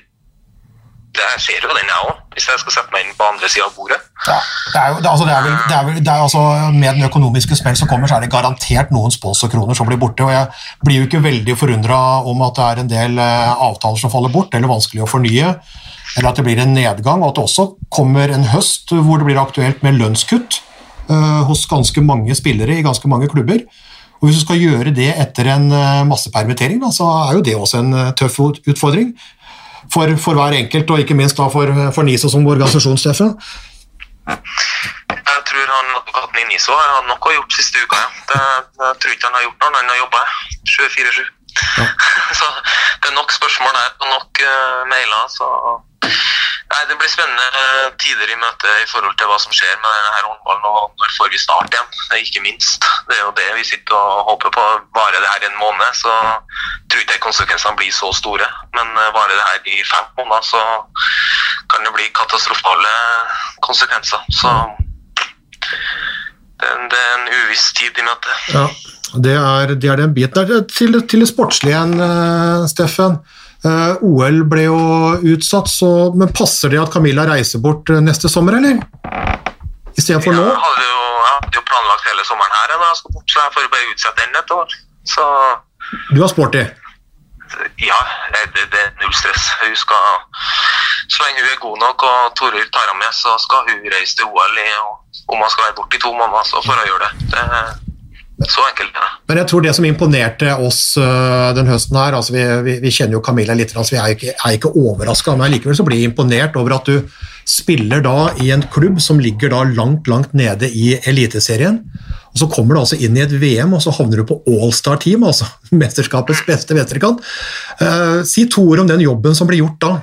det ser jo den, jeg òg, hvis jeg skal sette meg inn på andre sida av bordet. Ja, det er jo, det, altså, det er vel, det er vel, det er altså, Med den økonomiske smell som kommer, så er det garantert noen sponsorkroner som blir borte. og Jeg blir jo ikke veldig forundra om at det er en del eh, avtaler som faller bort, eller vanskelig å fornye, eller at det blir en nedgang, og at det også kommer en høst hvor det blir aktuelt med lønnskutt uh, hos ganske mange spillere i ganske mange klubber. Og Hvis du skal gjøre det etter en uh, massepermittering, så er jo det også en tøff utfordring for, for, hver enkelt, og ikke minst da for, for NISO som organisasjonssjef. Jeg tror han advokaten i NISO har å gjort siste uka. Ja. Det, jeg tror ikke han har gjort noe, han har jobbe 24-7. Ja. (laughs) så det er nok spørsmål der og nok uh, mailer. så Nei, Det blir spennende tider i møte i forhold til hva som skjer med denne håndballen. og Når får vi start igjen? Ikke minst. Det er jo det vi sitter og håper på. Varer det her en måned, så tror ikke konsekvensene blir så store. Men eh, varer det her i fem måneder, så kan det bli katastrofale konsekvenser. Så det, er en uviss tid i møte. Ja, det er, det er den biten. Til, til det sportslige igjen, eh, Steffen. Uh, OL ble jo utsatt, så, men passer det at Camilla reiser bort eh, neste sommer, eller? Istedenfor ja, nå? Jeg hadde, jo, jeg hadde jo planlagt hele sommeren her, da skal bort, så jeg får bare utsette den et år. Så Du har sporty? Ja, det, det, er null stress. Hun skal så lenge hun er god nok og Toril tar henne med, så skal hun reise til OL. I, og om man skal være borte i to måneder, så får hun gjøre det. det så enkelt er det. Men jeg tror det som imponerte oss øh, den høsten her altså vi, vi, vi kjenner jo Camilla litt, så vi er ikke, er ikke overraska, men likevel så blir jeg imponert over at du spiller da i en klubb som ligger da langt, langt nede i Eliteserien. Og Så kommer du altså inn i et VM, og så havner du på Allstar-team, altså (laughs) mesterskapets beste venstrekant. Uh, si to ord om den jobben som blir gjort da.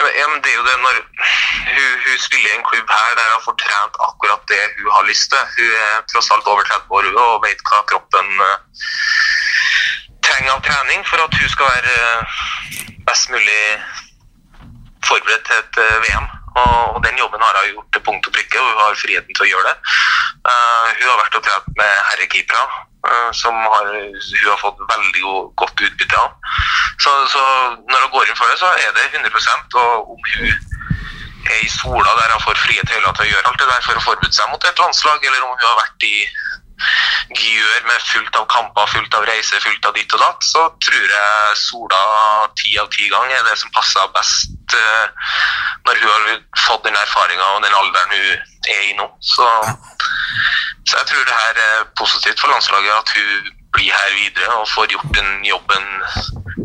Ja, men, det er jo det når hun, hun spiller i en klubb her der hun får trent akkurat det hun har lyst til. Hun er tross alt over 30 år og vet hva kroppen uh, trenger av trening for at hun skal være uh, best mulig forberedt til et uh, VM. Og, og den jobben har hun gjort til punkt og prikke, og hun har friheten til å gjøre det. Eh, hun har vært og trent med herrekeepere, eh, som har, hun har fått veldig go- godt utbytte av. Så, så når hun går inn for det, så er det 100% og om hun er i sola der hun får frie tøyler til å gjøre alt det der for å forberede seg mot et landslag, eller om hun har vært i gjør med fullt av kamper, fullt av reiser, fullt av ditt og datt, så tror jeg Sola ti av ti ganger er det som passer best eh, når hun har fått den erfaringa og den alderen hun er i nå. Så, så jeg tror det her er positivt for landslaget at hun blir her videre og får gjort den jobben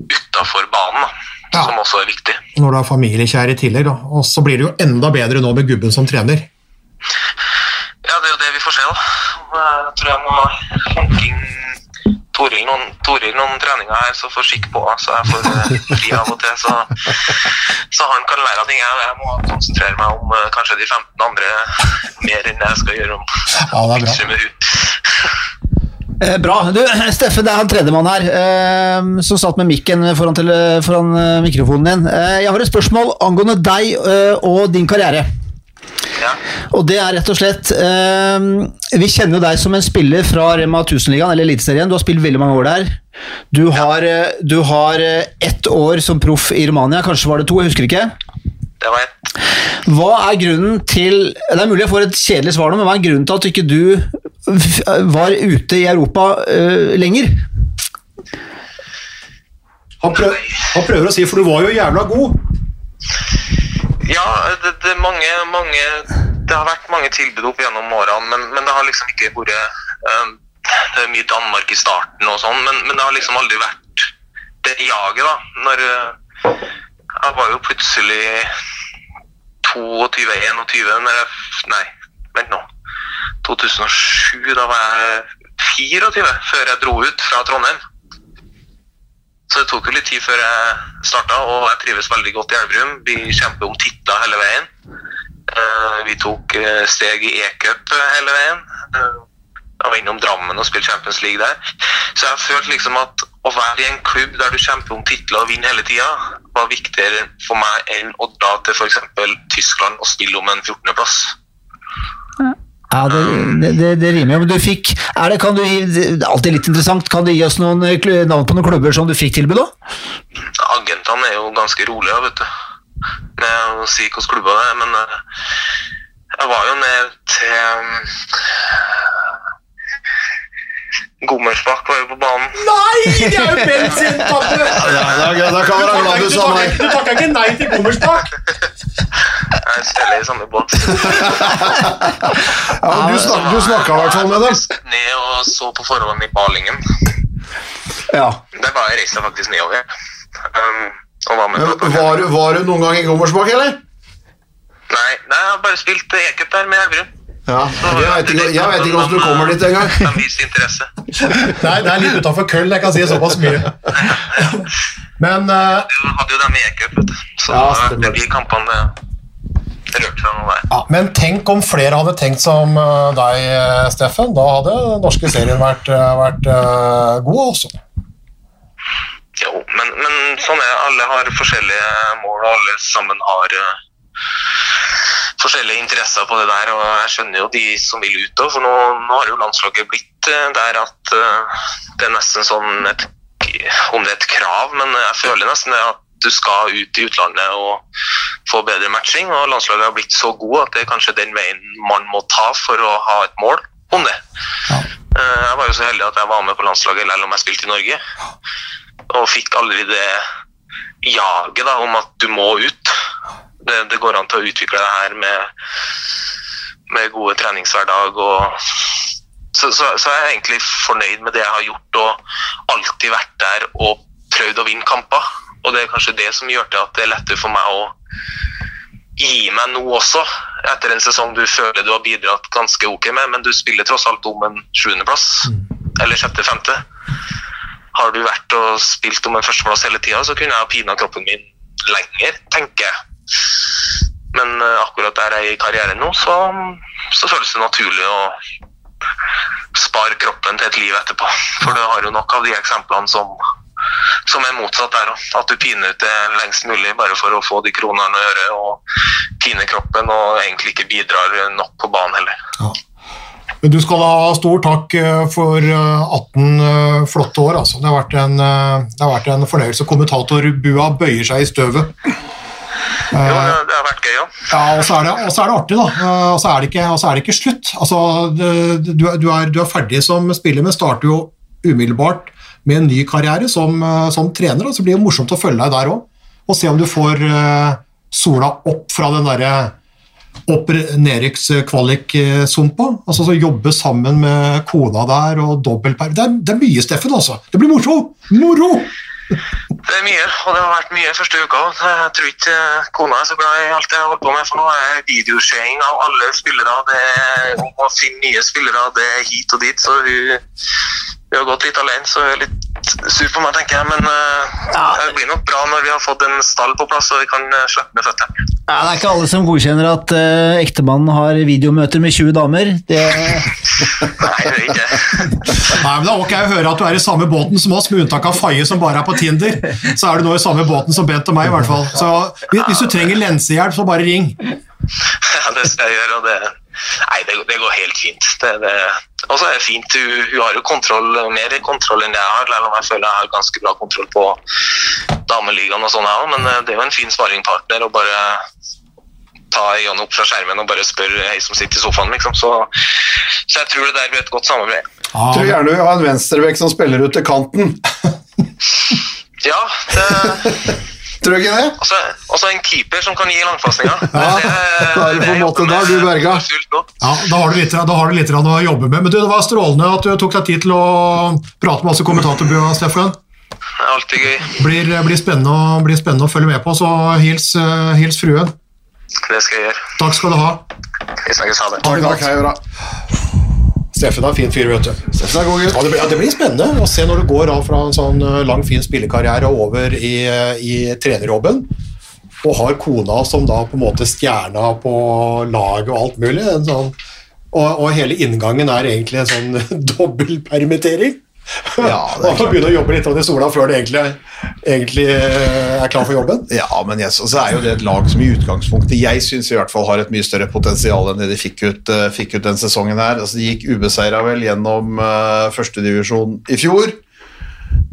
utafor banen, da, Ja. som også er viktig. Når du har familiekjær i tillegg, da. Og så blir det jo enda bedre nå med gubben som trener. Ja, det er jo det vi får se, da. Jeg tror jeg må hanking Toril noen, Toril noen treninger her, så får skikk på, så jeg får eh, fri av og til. Så, så han kan lære av ting. Jeg, jeg må konsentrere meg om eh, kanskje de 15 andre mer enn jeg skal gjøre om Ja, det er bra. Eh, bra. Du, Steffen, det er han tredjemann her eh, som satt med mikken foran, til, foran eh, mikrofonen din. Eh, jeg har et spørsmål angående deg eh, og din karriere. Ja. Og det er rett og slett eh, Vi kjenner deg som en spiller fra Rema 1000-ligaen, eller Eliteserien. Du har spilt veldig mange år der. Du har, ja. du har eh, ett år som proff i Romania, kanskje var det to, jeg husker ikke. Det var ett. Hva er grunnen til Det er mulig jeg får et kjedelig svar nå, men hva er grunnen til at ikke du var ute i Europa eh, lenger? Han, prøver, han prøver å si, for du var jo jævla god. Ja, det, det, er mange, mange, det har vært mange tilbud opp gjennom årene, men, men det har liksom ikke vært eh, Det er mye Danmark i starten og sånn, men, men det har liksom aldri vært det jaget, da. Når eh, Jeg var jo plutselig 22-21 når jeg Nei, vent nå. 2007, da var jeg 24 før jeg dro ut fra Trondheim. Så det tok jo litt tid før jeg starta, og jeg trives veldig godt i Elverum. Vi kjemper om titler hele veien. Eh, Vi tok eh, steg i e-cup eh, hele veien. Jeg var innom Drammen og spilte Champions League der. Så jeg følte liksom at å være i en klubb der du kjemper om titler og vinner hele tida, var viktigere for meg enn å dra til f.eks. Tyskland og spille om en 14.-plass. Ja, det, det, det, det rimer jo, men du fikk er det, kan du, det er alltid litt interessant, kan du gi oss noen eh, navn på noen klubber som du fikk tilbud da? Agentene er jo ganske rolige, vet du. Med å si hvilke klubber det er, men eh, jeg var jo ned til um, Gommersbakk var jo på banen. Nei, det er jo bensin, pappa! Ja, da, da kan være glad du sa nei. Du takka ikke nei til Gommersbakk. Jeg spiller i samme båt. (laughs) Ja, du, snak, du snakka i hvert fall med dem. Ned og så på forholdene i Balingen. Ja. Der var jeg reiste faktisk nedover. Um, og var med Men Var, du- var du noen gang i Gommersbakk, eller? Nei, nei, jeg har bare spilt e-cup der med Elverum. Ja, jeg vet ikke, jeg vet ikke hvordan du kommer dit engang. (laughs) (laughs) Nei, det er litt utafor køll, jeg kan si såpass mye. Men uh, Du hadde jo dem i e-cup, vet du. Så Ja, det blir kampene det rørte seg noe der. Ja, men tenk om flere hadde tenkt som eh, deg, eh, Steffen. Da hadde den norske serien vært, eh, vært eh, god, altså. Jo, men, men sånn er det. Alle har forskjellige mål, og alle sammen har uh, forskjellige interesser på det der. Og jeg skjønner jo de som vil ut òg, for nå, nå har jo landslaget blitt uh, der at det er nesten sånn et Om det er et krav, men jeg føler nesten det at du skal ut i utlandet og få bedre matching. Og landslaget har blitt så god at det er kanskje den veien man må ta for å ha et mål om det. Ja. Jeg var jo så heldig at jeg var med på landslaget selv om jeg spilte i Norge og fikk aldri det jaget da, om at du må ut. det, det går an til å utvikle det her med, med gode treningshverdag og så, så, så er jeg egentlig fornøyd med det jeg har gjort og alltid vært der og prøvd å vinne kamper. Og det er kanskje det som gjør til at det er lettere for meg å gi meg nå også, etter en sesong du føler du har bidratt ganske ok med, men du spiller tross alt om en sjuendeplass, eller sjette-femte. Har du vært og spilt om en førsteplass hele tida, så kunne jeg ha pina kroppen min lenger, tenker jeg. Men eh, akkurat der jeg er i karrieren nå, så, så føles det naturlig å spare kroppen til et liv etterpå. For du har jo nok av de eksemplene som, som er motsatt der òg. At du piner ut det lengst mulig bare for å få de kronene å gjøre, og pine kroppen og egentlig ikke bidrar nok på banen heller. Men du skal ha stor takk eh, for eh, 18 eh, flotte år. Altså. Det, har vært en, eh, det har vært en fornøyelse. Kommentatorbua bøyer seg i støvet. Jo, det, har vært gøy òg. Ja, og så er det, er det artig, da. Eh, Og så er er det ikke slutt. Altså, du, du, er, du er ferdig som spiller, men starter jo umiddelbart med en ny karriere som, eh, som trener. Og så blir det morsomt å følge deg der òg, og se om du får eh, sola opp fra den derre opp nedrykkskvalik-sumpa. Altså så jobbe sammen med kona der og dobbeltperm. Det, er- det er mye, Steffen, altså. Det blir moro! Moro! (laughs) Det er mye, og det har vært mye første uka. Jeg tror ikke kona er så glad i alt jeg holdt på med, for nå er videoseing av alle spillere. Det er å finne nye spillere, det er hit og dit, så hun, hun har gått litt alene, så jeg er litt sur på meg, tenker jeg. Men eh, det blir nok bra når vi har fått en stall på plass, og vi kan uh, slippe ned føttene. Ja, det er ikke alle som godkjenner at uh, ektemannen har videomøter med 20 damer. Det, (laughs) Nei, det er ikke det. Nei, men Det er ok å høre at du er i samme båten som oss, med unntak av Faye som bare er på Tinder. Så er du nå i samme båten som Bent og meg, i hvert fall. Så hvis hvis du trenger lensehjelp, så bare ring. (laughs) Ja, det skal jeg gjøre, og det Nei, det, det går helt fint. Det, det, og så er det fint, hun, hun har jo kontroll, mer kontroll enn jeg har, selv om jeg føler jeg har ganske bra kontroll på dameligaen og sånn, jeg òg, men eh, det er jo en fin sparringpartner å bare ta øynene opp fra skjermen og bare spørre ei som sitter i sofaen, liksom. Så, så jeg tror det der blir et godt samarbeid. Tror gjerne vi har en venstrebekk som spiller ut til kanten. Ja, det (laughs) Tror du ikke det? også, også en keeper som kan gi langpasninger. (laughs) Ja, da er det på en måte- da er du berga. Ja, Da har du litt, da har du litt å jobbe med. Men du, Det var strålende at du tok deg tid til å prate med oss i kommentatorbua, Steffen. Det er alltid gøy. Blir, blir, spennende, blir spennende å følge med på, så hils, eh, hils fruen. Det skal jeg gjøre. Takk skal du ha. Vi snakkes. Ha det. Takk, takk, hei, bra. Steffen er en fin fyr, vet du. Steffen er god gutt. Ja, det, blir, ja, det blir spennende å se når du går av fra en sånn eh, lang, fin spillekarriere over i, eh, i trenerjobben, og har kona som da på en måte stjerna på laget og alt mulig. En sånn, og, og hele inngangen er egentlig en sånn (laughs) dobbeltpermittering. Ja, og begynne å jobbe litt i sola før du egentlig, egentlig eh, er klar for jobben. Ja, men yes, så er jo det et lag som i utgangspunktet jeg syns i hvert fall har et mye større potensial enn det de fikk ut, eh, fikk ut den sesongen her. Altså, de gikk ubeseira vel gjennom uh, førstedivisjon i fjor.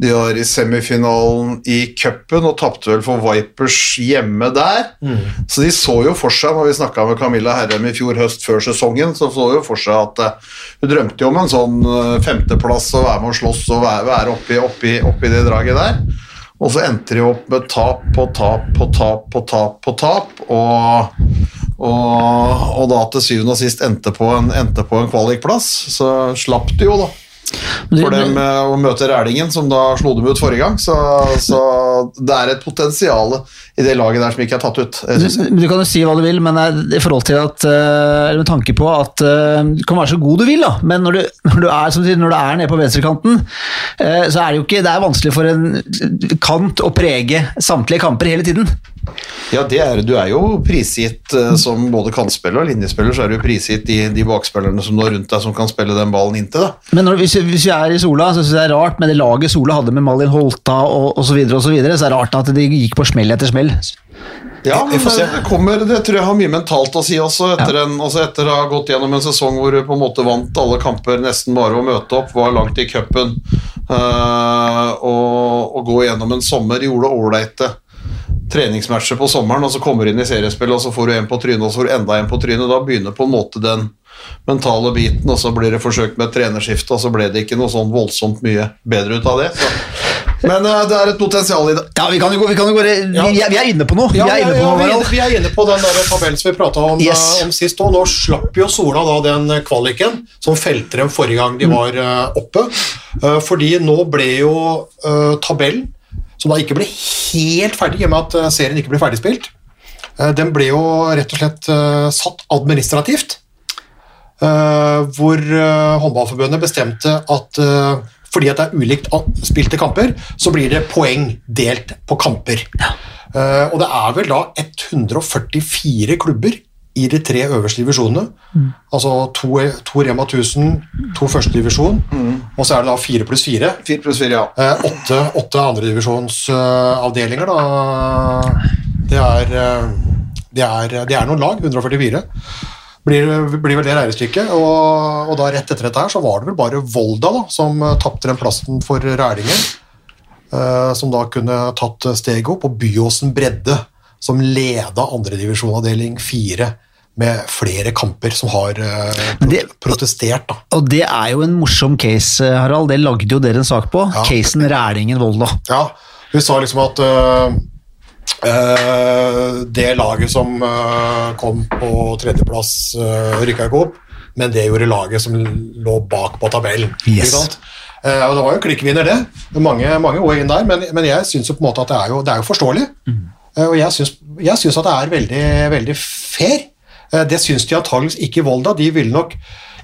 De var i semifinalen i cupen og tapte vel for Vipers hjemme der. Så de så jo for seg, når vi snakka med Camilla Herrem i fjor høst før sesongen, så så jo for seg at eh, hun drømte jo om en sånn eh, femteplass og være med og slåss og være, være oppi, oppi, oppi det draget der. Og så endte de opp med tap på tap på tap på tap på tap, og, og, og da til syvende og sist endte på en, endte på en kvalikplass. Så slapp de jo, da. For dem eh, å møte Rælingen, som da slo dem ut forrige gang. Så, så det er et potensial i det laget der som ikke er tatt ut. Du, du kan jo si hva du vil, men i forhold til at eh, eller med tanke på at eh, du kan være så god du vil, da, men når du, når du, er, som når du er nede på venstrekanten, så er det jo ikke Det er vanskelig for en kant å prege samtlige kamper hele tiden. Ja, det er, du er jo prisgitt eh, som både kantspiller og linjespiller, så er du prisgitt de, de bakspillerne som du har rundt deg som kan spille den ballen inntil. da. Men når, hvis, hvis vi er i Sola, så synes jeg det er rart med det laget Sola hadde med Malin Holta og osv., så, videre, og så, videre, så er det rart at de gikk på smell etter smell. Ja, men får se. det, kommer, det tror jeg har mye mentalt å si også, etter, en, altså etter å ha gått gjennom en sesong hvor du på en måte vant alle kamper nesten bare å møte opp, var langt i cupen, øh, og, og gå gjennom en sommer, gjorde ålreite treningsmatcher på sommeren, og så kommer du inn i seriespill, og så får du en på trynet, og så får du enda en på trynet. Da begynner på en måte den mentale biten, og så blir det forsøkt med et trenerskifte, og så ble det ikke noe sånn voldsomt mye bedre ut av det. Så Men uh, det er et potensial i det. Ja, vi kan jo vi kan jo vi, Ja. vi er inne på noe. Ja, vi er inne på ja, noe, vi, inne, vi er inne på den der tabellen som vi prata om, Yes. uh, om sist. Og nå slapp jo Sola da den kvaliken som felte dem forrige gang de var uh, oppe. Eh, fordi nå ble jo eh, tabellen, som da ikke ble helt ferdig i og med at eh, serien ikke ble ferdigspilt, eh, den ble jo rett og slett eh, satt administrativt. Eh, hvor håndballforbundet bestemte at fordi at det er ulikt spilte kamper, så blir det poeng delt på kamper. Eh, og det er vel da 144 klubber i de tre øverste divisjonene. Altså to, to Rema 1000, to førstedivisjon, og så er det da fire pluss fire. 4 pluss 4, ja. Eh, åtte, åtte andredivisjonsavdelinger, da. Det er, eh, det, er, det er noen lag, 144. Blir, blir vel det regnestykket. Og, og da rett etter dette her så var det vel bare Volda da, som uh, tapte den plassen for Rælingen. eh, som da kunne tatt steget opp, og Byåsen Bredde, som leda andredivisjonavdeling fire med flere kamper, som har eh, det- protestert. da. Og det er jo en morsom case, Harald. Det lagde jo dere en sak på. Ja. Casen Rælingen-Volda. Ja, vi sa liksom at uh, uh, det laget som uh, kom på tredjeplass, uh, rykka ikke opp, men det gjorde laget som lå bak på tabellen. Yes. Eh, og det var jo en klikkvinner, det. Mange, mange år inn der, men, men jeg syns jo på en måte at det er jo, det er jo forståelig. Eh, og jeg syns at det er veldig, veldig fair. Eh, det syns de antageligvis ikke Volda. De ville nok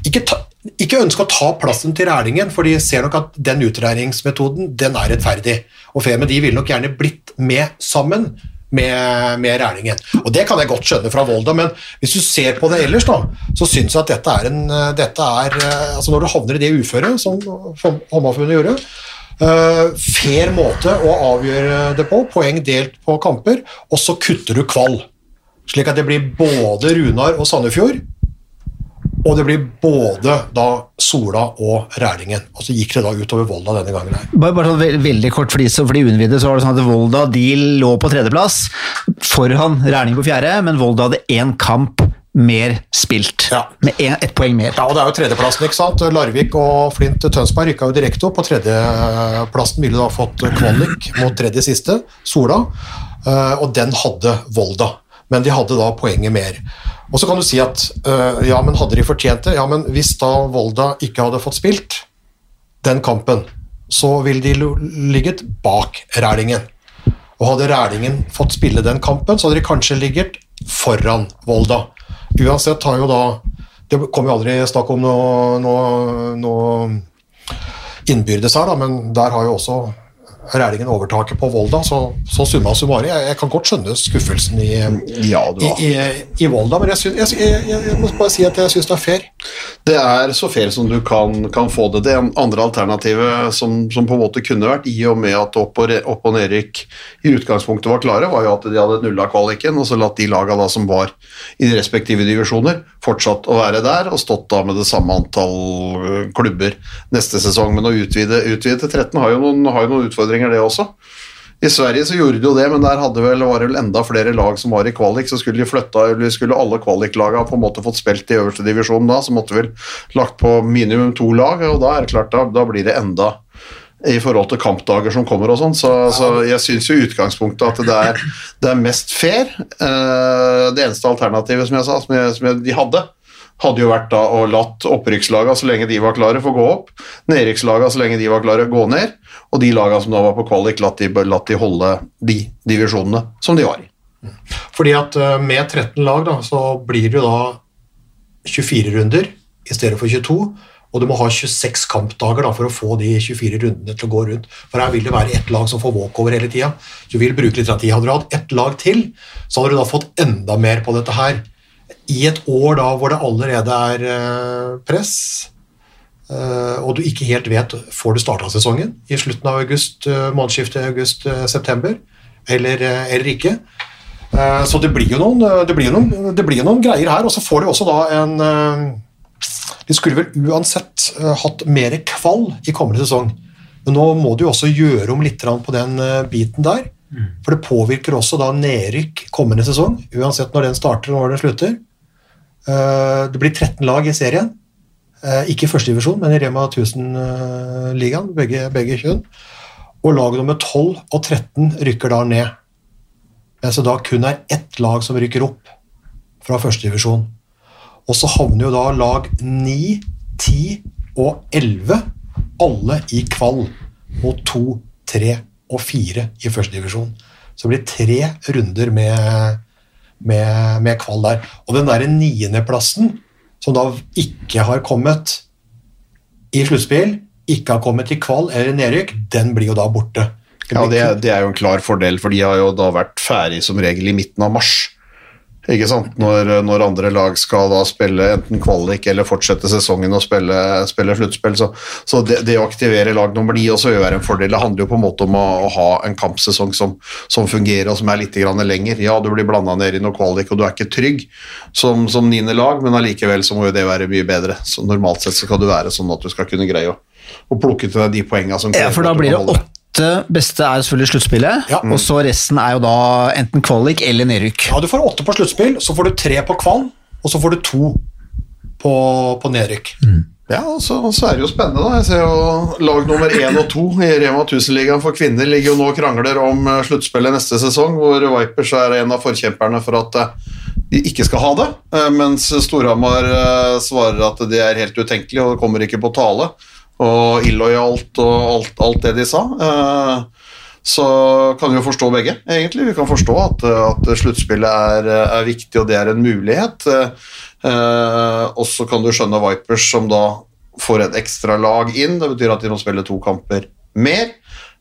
ikke, ta, ikke ønske å ta plassen til Rælingen, for de ser nok at den utregningsmetoden den er rettferdig og fair, de ville nok gjerne blitt med sammen med, med Rælingen. Og det kan jeg godt skjønne fra Volda, men hvis du ser på det ellers, da, så syns jeg at dette er en dette er, eh, altså Når du havner i det uføret, som Håndballforbundet gjorde, uh, fair måte å avgjøre det på, poeng delt på kamper, og så kutter du kvall. Slik at det blir både Runar og Sandefjord, og det blir både da Sola og Rælingen. Og så gikk det da utover Volda denne gangen her. Bare, bare sånn ve- veldig kort for de, for de uinnvidde, så var det sånn at Volda de lå på tredjeplass foran Rælingen på fjerde, men Volda hadde én kamp mer spilt. Ja. Med en, ett poeng mer. Ja, og det er jo tredjeplassen, ikke sant? Larvik og Flint Tønsberg rykka jo direkte opp. På tredjeplassen ville da fått kvalik mot tredje siste, Sola, eh, og den hadde Volda. Men de hadde da poenget mer. Og så kan du si at øh, ja, men hadde de fortjent det? Ja, men hvis da Volda ikke hadde fått spilt den kampen, så ville de ligget bak Rælingen. Og hadde Rælingen fått spille den kampen, så hadde de kanskje ligget foran Volda. Uansett har jo da Det kom jo aldri snakk om noe, noe, noe innbyrdes her, da, men der har jo også Rælingen overtaket på Volda, så, så summa summarum. Jeg, jeg kan godt skjønne skuffelsen i, Ja, i, i, i Volda, men jeg, synes, jeg, jeg, må bare si at jeg syns det er fair. Det er så fair som du kan, kan få det. Det andre alternativet som, som på en måte kunne vært, i og med at opp- og, opp- og nedrykk i utgangspunktet var klare, var jo at de hadde nulla kvaliken, og så latt de laga da som var i de respektive divisjoner, fortsatt å være der, og stått da med det samme antall øh, klubber neste sesong. Men å utvide, utvide til 13 har jo, noen, har jo noen utfordringer, det også. I Sverige så gjorde de jo det, men der vel, var det vel enda flere lag som var i kvalik, så skulle de flytta, eller skulle alle kvaliklagene på en måte fått spilt i øverste divisjon da, så måtte vel lagt på minimum to lag, og da er det klart, da, da blir det enda i forhold til kampdager som kommer og sånn, så, så jeg syns jo i utgangspunktet at det er, det er mest fair. Eh, det eneste alternativet, som jeg sa, som, jeg, som jeg, de hadde, hadde jo vært da å latt opprykkslaga så lenge de var klare få gå opp, nedrykkslaga så lenge de var klare gå ned, og de laga som da var på kvalik, latt de, latt de holde de divisjonene som de var i. Fordi at eh, med 13 lag da, så blir det jo da 24 runder i stedet for 22, og du må ha 26 kampdager da, for å få de 24 rundene til å gå rundt. For her vil det være ett lag som får walkover hele tida. Du vil bruke litt tid. Hadde du hatt ett lag til, så hadde du da fått enda mer på dette her. I et år da hvor det allerede er eh, press, eh, og du ikke helt vet får du starta sesongen i slutten av august, eh, månedsskiftet august-september, eller, eller ikke. Så det blir jo noen, det blir noen, det blir noen greier her, og så får de også da en De skulle vel uansett hatt mer kvall i kommende sesong, men nå må du jo også gjøre om litt på den biten der. For det påvirker også da nedrykk kommende sesong, uansett når den starter og når den slutter. Eh, Det blir 13 lag i serien. Eh, Ikke i første divisjon, men i Rema 1000-ligaen, begge, begge kjønn. og lag nummer 12 og 13 rykker da ned. Det da kun er ett lag som rykker opp fra førstedivisjon. Og så havner jo da lag 9, 10 og 11 alle i kvall mot 2, 3 og 4 i førstedivisjon. Så det blir tre runder med, med, med kvall der. Og den derre niendeplassen, som da ikke har kommet i sluttspill, ikke har kommet i kvall eller nedrykk, den blir jo da borte. Ja, det, det er jo en klar fordel, for de har jo da vært ferdig som regel i midten av mars. Ikke sant? Når, når andre lag skal da spille enten kvalik eller fortsette sesongen og spille, spille sluttspill. Så, så det, det å aktivere lag nummer ni også vil være en fordel. Det handler jo på en måte om å, å ha en kampsesong som, som fungerer og som er litt grann lenger. Ja, du blir blanda ned i noe kvalik, og du er ikke trygg som, som niende lag, men allikevel så må jo det være mye bedre. Så normalt sett så skal du være sånn at du skal kunne greie å, å plukke til deg de poengene som Ja, for da blir det kan åtte beste er selvfølgelig sluttspillet, Ja. og så resten er jo da enten kvalik eller nedrykk. Ja, du får åtte på sluttspill, så får du tre på kvall, og så får du to på, på nedrykk. Ja, og så, så er det jo spennende, da. Jeg ser jo lag nummer én og to i Rema 1000-ligaen for kvinner ligger jo nå og krangler om eh, sluttspillet neste sesong, hvor Vipers er en av forkjemperne for at eh, de ikke skal ha det, eh, mens Storhamar svarer at det er helt utenkelig og kommer ikke på tale, og illojalt og alt, alt det de sa. Eh, så kan vi jo forstå begge, egentlig. Vi kan forstå at, at sluttspillet er, er viktig, og det er en mulighet. Eh, og så kan du skjønne Vipers som da får et ekstra lag inn. Det betyr at de må spille to kamper mer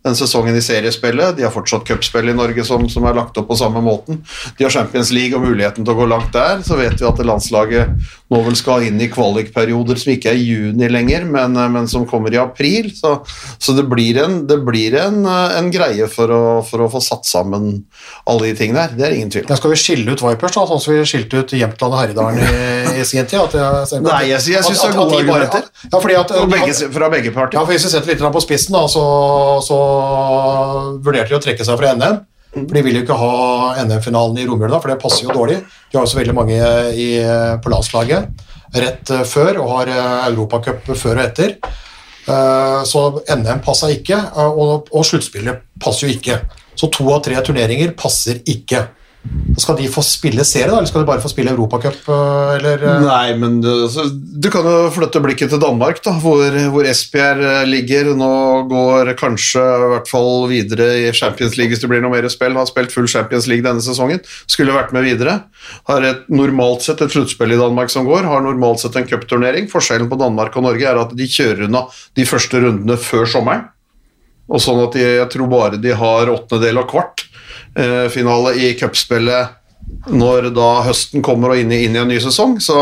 den sesongen i seriespillet. De har fortsatt cupspill i Norge som, som er lagt opp på samme måten. De har Champions League og muligheten til å gå langt der. Så vet vi at landslaget nå vel skal inn i kvalikperioder som ikke er i juni lenger, men, men som kommer i april. Så, så det blir en, det blir en, en greie for å, for å få satt sammen alle de tingene her. Det er ingen tvil om. Skal vi skille ut Vipers, da, sånn som vi skilte ut Jämtland og Herjedalen i, i sin tid. At jeg, Nei, jeg jeg synes det er at- at gode argumenter. Ja, fordi at, begge, fra begge Ja, for Hvis vi setter litt på spissen, da, så, så vurderte de å trekke seg fra NM. For De vil jo ikke ha NM-finalen i romjula, for det passer jo dårlig. De har jo så veldig mange i, på landslaget rett eh, før, og har eh, Europacup før og etter. Eh, Så NM passa ikke, eh, og, og sluttspillet passer jo ikke. Så to av tre turneringer passer ikke. Skal de få spille serie, da, eller skal de bare få spille Europacup? eh, eh, Nei, men du, du kan jo flytte blikket til Danmark, da, hvor, hvor Esbjerg eh, ligger. Nå går kanskje i hvert fall videre i Champions League hvis det blir noe mer spill. Har spilt full Champions League denne sesongen. Skulle vært med videre. Har et normalt sett et sluttspill i Danmark som går. Har normalt sett en cupturnering. Forskjellen på Danmark og Norge er at de kjører unna de første rundene før sommeren. Og sånn at de, jeg tror bare de har åttendedel og kvart eh, finale i cupspillet når da høsten kommer og inn i, inn i en ny sesong. Så,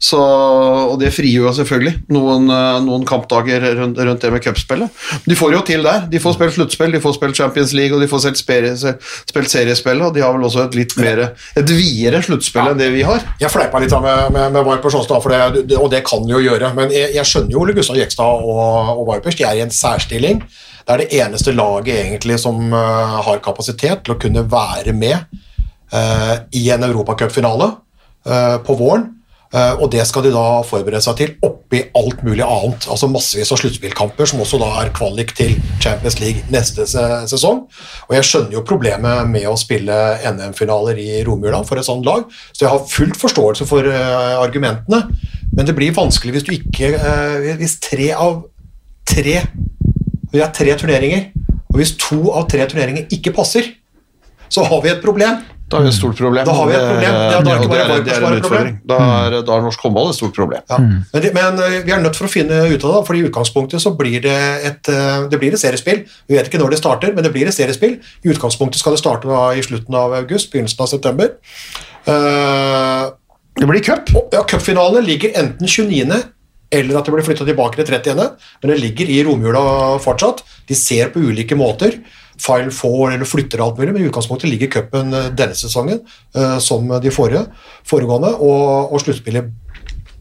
så, og det frigjør jo selvfølgelig noen, eh, noen kampdager rundt, rundt det med cupspillet. De får jo til der. De får spilt sluttspill, de får spilt Champions League og de får sperie, spilt seriespillet. Og de har vel også et litt mer, et videre sluttspill enn det vi har. Jeg fleipa litt med, med, med Varper Sjåstad, og det kan jo gjøre. Men jeg, jeg skjønner jo Ole Gustav Jekstad og, og Varpers, De er i en særstilling. Det er det eneste laget egentlig som eh, har kapasitet til å kunne være med eh, i en europacupfinale uh, på våren. Eh, og det skal de da forberede seg til oppi alt mulig annet. Altså massevis av sluttspillkamper som også da er kvalik til Champions League neste se sesong. Og jeg skjønner jo problemet med å spille NM-finaler i romjula for et sånt lag, så jeg har fullt forståelse for eh, argumentene, men det blir vanskelig hvis du ikke eh, Hvis tre av tre Vi har tre turneringer, og hvis to av tre turneringer ikke passer, så har vi et problem. Da har vi et stort problem. Da har vi et problem. Det er bare det er, det er en problem. utfordring. Da er, da er norsk håndball et stort problem. Ja. Men, det, men eh, vi er nødt for å finne ut av det, for i utgangspunktet så blir det et, eh, det blir et seriespill. Vi vet ikke når det starter, men det blir et seriespill. I utgangspunktet skal det starte da i slutten av august, begynnelsen av september. Uh, Det blir cup. ja, Cupfinalene ligger enten 29., eller at det blir flytta tilbake til 30., men det ligger i romjula fortsatt. De ser på ulike måter. File får eller flytter alt mulig, men i utgangspunktet ligger cupen eh, denne sesongen uh, som de forrige, foregående, og, og sluttspillet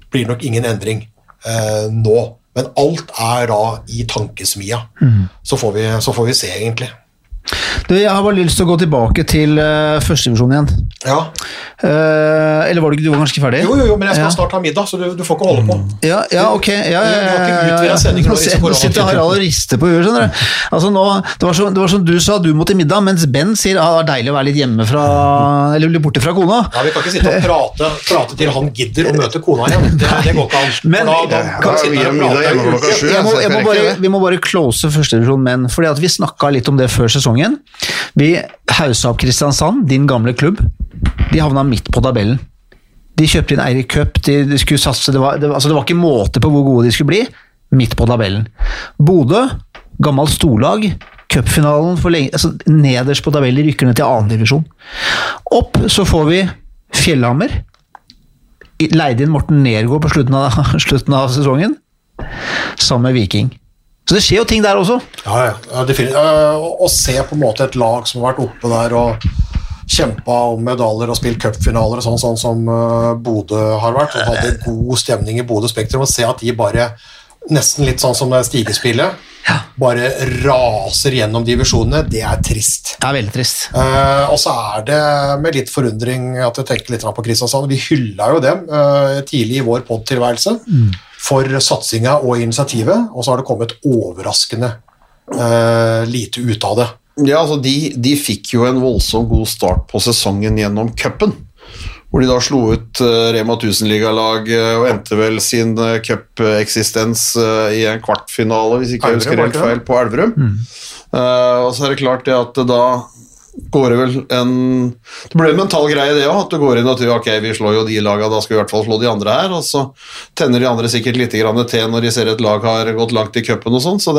blir nok ingen endring uh, nå. Men alt er da i tankesmia. Så, får vi, så får vi se, egentlig. Du, jeg har bare lyst til å gå tilbake til uh, førstedivisjon igjen. Ja. Uh, eller var du, ikke- du var ganske ferdig? Jo, jo, jo, men jeg skal Ja. snart ha middag, så du, du får ikke holde på. Ja, ja, ok. Ja, ja, Du ja, ja, Nå sitter-. Harald og rister på huet, skjønner du. Altså nå, det, var som, det var som du sa, du må til middag, mens Ben sier ah, det er deilig å være litt hjemme fra Eller bli borte fra kona. Ja, Vi kan ikke sitte og prate, prate til han gidder å møte kona igjen. Det, det går ikke an. Men- da, da kan vi og middag. Jeg må, jeg må bare, det. vi må bare close førstedivisjon menn, fordi at vi snakka litt om det før sesongen. Vi haussa opp Kristiansand, din gamle klubb. De havna midt på tabellen. De kjøpte inn Eirik Cup, de, de skulle satse det var, det, altså det var ikke måte på hvor gode de skulle bli. Midt på tabellen. Bodø, gammelt storlag. Cupfinalen for lenge altså Nederst på tabellen, rykker ned til annendivisjon. Opp så får vi Fjellhammer. Leide inn Morten Nergård på slutten av, (laughs) slutten av sesongen sammen med Viking. Så det skjer jo ting der også. Ja, ja, ja. Eh, Å å se på en måte et lag som har vært oppe der og kjempa om medaljer og spilt cupfinaler og sånn, sånn som uh, Bodø har vært, og hadde god stemning i Bodø Spektrum, og se at de bare nesten litt sånn som det stigespillet, bare raser gjennom divisjonene, det er trist. Det er veldig trist. Eh, og så er det med litt forundring at jeg tenker litt på Kristiansand. Vi hylla jo dem eh, tidlig i vår podtilværelse for satsinga og initiativet, og så har det kommet overraskende eh, lite ut av det. Ja, altså de, de fikk jo en voldsomt god start på sesongen gjennom cupen. Hvor de da slo ut eh, Rema 1000-ligalag eh, og endte vel sin uh, cupeksistens eh, i en kvartfinale, hvis ikke jeg husker helt feil, på Elverum. Eh, og så er det klart det at da går det vel en Det ble en mental greie, det òg, at du går inn og tror ok, vi slår jo de laga, da skal vi i hvert fall slå de andre her. Og så tenner de andre sikkert litt grann te når de ser et lag har gått langt i cupen og sånn. Så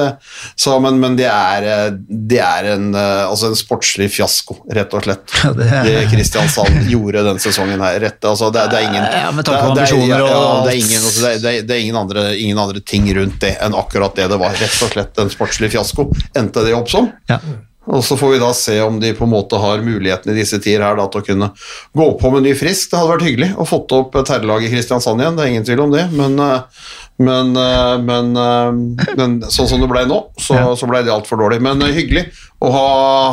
så, men, men det er, eh, det er en, eh, altså en sportslig fiasko, rett og slett. Ja, det det, Kristiansand gjorde den sesongen her. Rett, altså det, det er ingen Ja, med tanke på det det ambisjoner og ja, alt. det ingen, det det er ingen, andre, ingen andre ting rundt det enn akkurat det det var. Rett og slett en sportslig fiasko endte det opp som. Ja. Og så får vi da se om de på en måte har muligheten i disse tider her da, til å kunne gå på med ny frisk. Det hadde vært hyggelig å fått opp terrelaget i Kristiansand igjen, det er ingen tvil om det. Men, eh, men, eh, men, eh, men sånn som det ble nå, så, så ble det altfor dårlig. Men hyggelig å ha,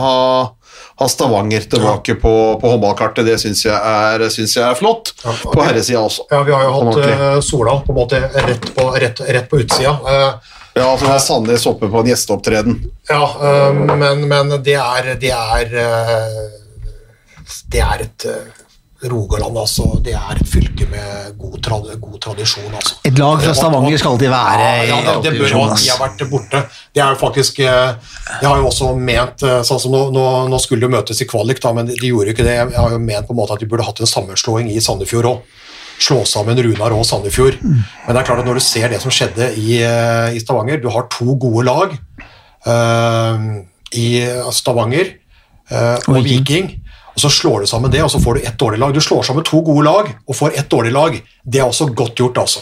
ha, ha Stavanger tilbake på, på håndballkartet. Det syns jeg, jeg er flott. På herresida også. Ja, Vi har jo hatt Sola på en måte rett på, rett, rett på utsida. Ja, altså det er Sandnes oppe på en gjesteopptreden. ja, øh, men, men det er Det er, eh, det er et eh, Rogaland, altså. Det er et fylke med god, trad god tradisjon, altså. Et lag fra Stavanger skal alltid være i ja, ja, det, det bør jo de har vært borte. Det er jo faktisk Jeg har jo også ment sånn som nå, nå, nå skulle de møtes i kvalik, da, men de, de gjorde ikke det. Jeg har jo ment på en måte at de burde hatt en sammenslåing i Sandefjord òg. Slå sammen Runar og Sandefjord. Men det er klart at når du ser det som skjedde i, eh, i Stavanger Du har to gode lag uh, i Stavanger uh, og. Viking. Og Så slår du sammen det, og så får du ett dårlig lag. Du slår sammen to gode lag og får ett dårlig lag. Det er også godt gjort, altså.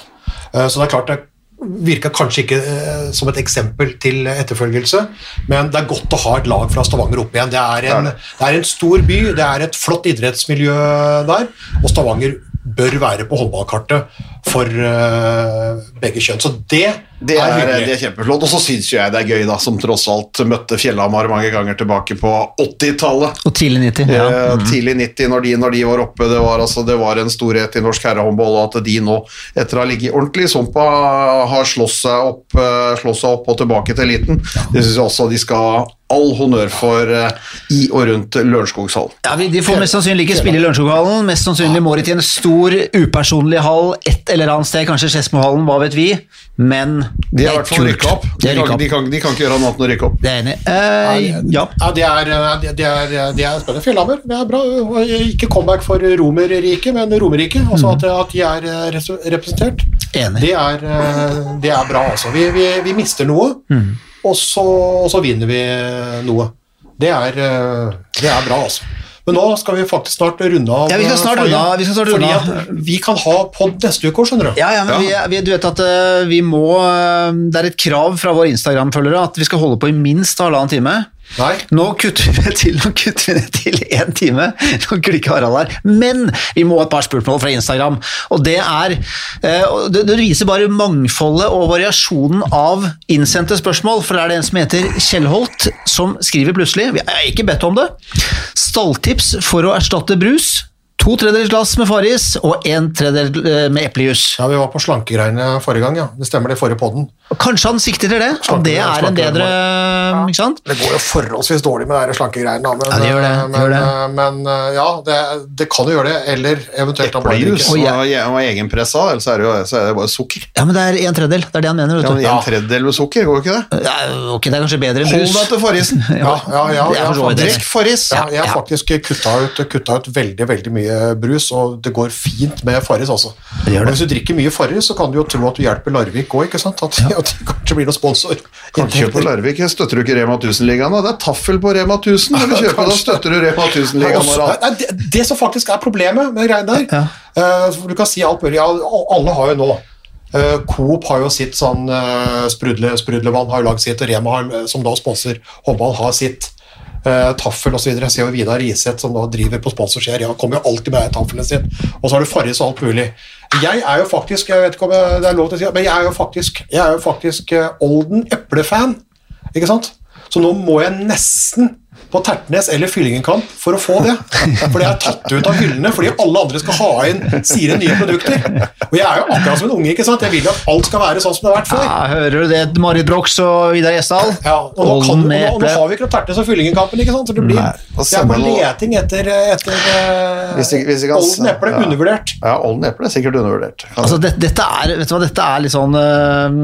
Uh, Så det er klart det virka kanskje ikke eh, som et eksempel til etterfølgelse, men det er godt å ha et lag fra Stavanger opp igjen. Det er en, det er en stor by, det er et flott idrettsmiljø der, og Stavanger bør være på håndballkartet for eh, begge kjønn. Så det, Det er er, det er kjempeflott. Og så syns jo jeg det er gøy, da, som tross alt møtte Fjellhamar mange ganger tilbake på 80-tallet. Og tidlig 90. Ja. Eh, Tidlig 90, når de, når de var oppe. Det var, altså, det var en storhet i norsk herrehåndball, og at de nå, etter å ha ligget ordentlig i sumpa, har slåss seg opp, eh, slåss seg opp og tilbake til eliten. Det syns jeg også de skal all honnør for eh, i og rundt Lørenskoghallen. Ja, De får mest sannsynlig ikke spille i Lørenskoghallen. Mest sannsynlig må de til en stor, upersonlig hall et eller annet sted, kanskje Skedsmohallen, hva vet vi. Men De det har i er hvert fall kult. rykka opp. De De kan, de, kan, de kan ikke gjøre noe annet enn å rykke opp. Det er enig. Eh, ja. Ja, det er, det, det er, det er spennende. Fjellhammer, det er bra. Ikke comeback for Romerriket, men Romerriket. Altså at, at de er eh, representert. Enig. Det er, eh, det er bra, altså. Vi, vi, vi mister noe, og, så, og så vinner vi noe. Det er, eh, det er bra, altså. Men nå skal vi faktisk snart runde av. Ja, vi skal snart eh, runde av, vi skal snart runde av. Vi kan ha pod neste uke òg, skjønner du. Ja, ja, men Vi, vi, du vet at eh, vi må Det er et krav fra våre Instagram-følgere at vi skal holde på i minst halvannen time. Nei. Nå kutter vi det til, nå kutter vi det til én time. Nå klikker Harald her. Men vi må ha et par spørsmål fra Instagram. Og det er eh, det, det viser bare mangfoldet og variasjonen av innsendte spørsmål. For det er det en som heter Kjellholt, som skriver plutselig Vi har ikke bedt om det. Stalltips for å erstatte brus. To tredjedels glass med Farris og en tredjedel eh, med eplejus. Ja, Vi var på slankegreiene forrige gang, ja. Det stemmer det, forrige podden. Kanskje han sikter til det? At det er en bedre Ikke sant? Det går jo forholdsvis dårlig med de der slankegreiene, men, Ja, det gjør det, det men, gjør det. men eh, ja, det, det kan jo gjøre det. Eller eventuelt Eplejus. Og ja. og, egenpressa, eller så er det jo så er det bare sukker. Ja, men det er en tredjedel. Det er det han mener. Ja, vet men Ja, En tredjedel med sukker, går ikke det? Ja, ok, det er kanskje bedre enn brus. Hold deg til forrisen! (laughs) Ja, ja, ja, ja. Drikk forris! Ja, jeg har Ja. faktisk kutta ut, kutta ut veldig veldig mye brus, og det går fint med forris også. Det gjør det. Og Hvis du drikker mye forris, så kan du jo tro at du hjelper Larvik òg, at, (laughs) at de kanskje blir noen sponsor. Kanskje på Larvik. Støtter du ikke Rema 1000-ligaen? da? Det er taffel på Rema 1000. Når du kjøper, da støtter du Rema 1000-ligaen. Også- Harald. Nei, det, det som faktisk er problemet med greiene der ja. uh, Du kan si alt mulig. Alle har jo nå Uh, Coop har jo sitt sånn uh, sprudle, sprudlevann, har jo lagd sitt, og Rema, har, som da sponser håndball, har sitt. Uh, taffel osv. Jeg ser jo Vidar Riseth, som da driver på sponsorsida. Ja, kommer jo alltid med taffelen sin. Og så har du Farris og alt mulig. Jeg er jo faktisk jeg vet ikke om jeg, det er lov til å si, men jeg er jo faktisk, jeg er jo faktisk eh, Olden eplefan. Ikke sant? Så nå må jeg nesten på Tertnes eller Fyllingenkamp for å få det. For det er tatt ut av hyllene fordi alle andre skal ha inn sine nye produkter. Og jeg er jo akkurat som en unge. ikke sant? Jeg vil jo at alt skal være sånn som det har vært før. Ja, hører du det, Marit Brox og Vidar Gjesdal? Ja, og nå, kan, og nå, og nå har vi ikke noe Tertnes og Fyllingenkampen, ikke sant? så det blir Nei, det er på leting etter, etter eh, Hvis Olden eple. ja. Undervurdert. Ja, Olden eple er sikkert undervurdert. Altså, det, dette, er, vet du hva, dette er litt sånn øh,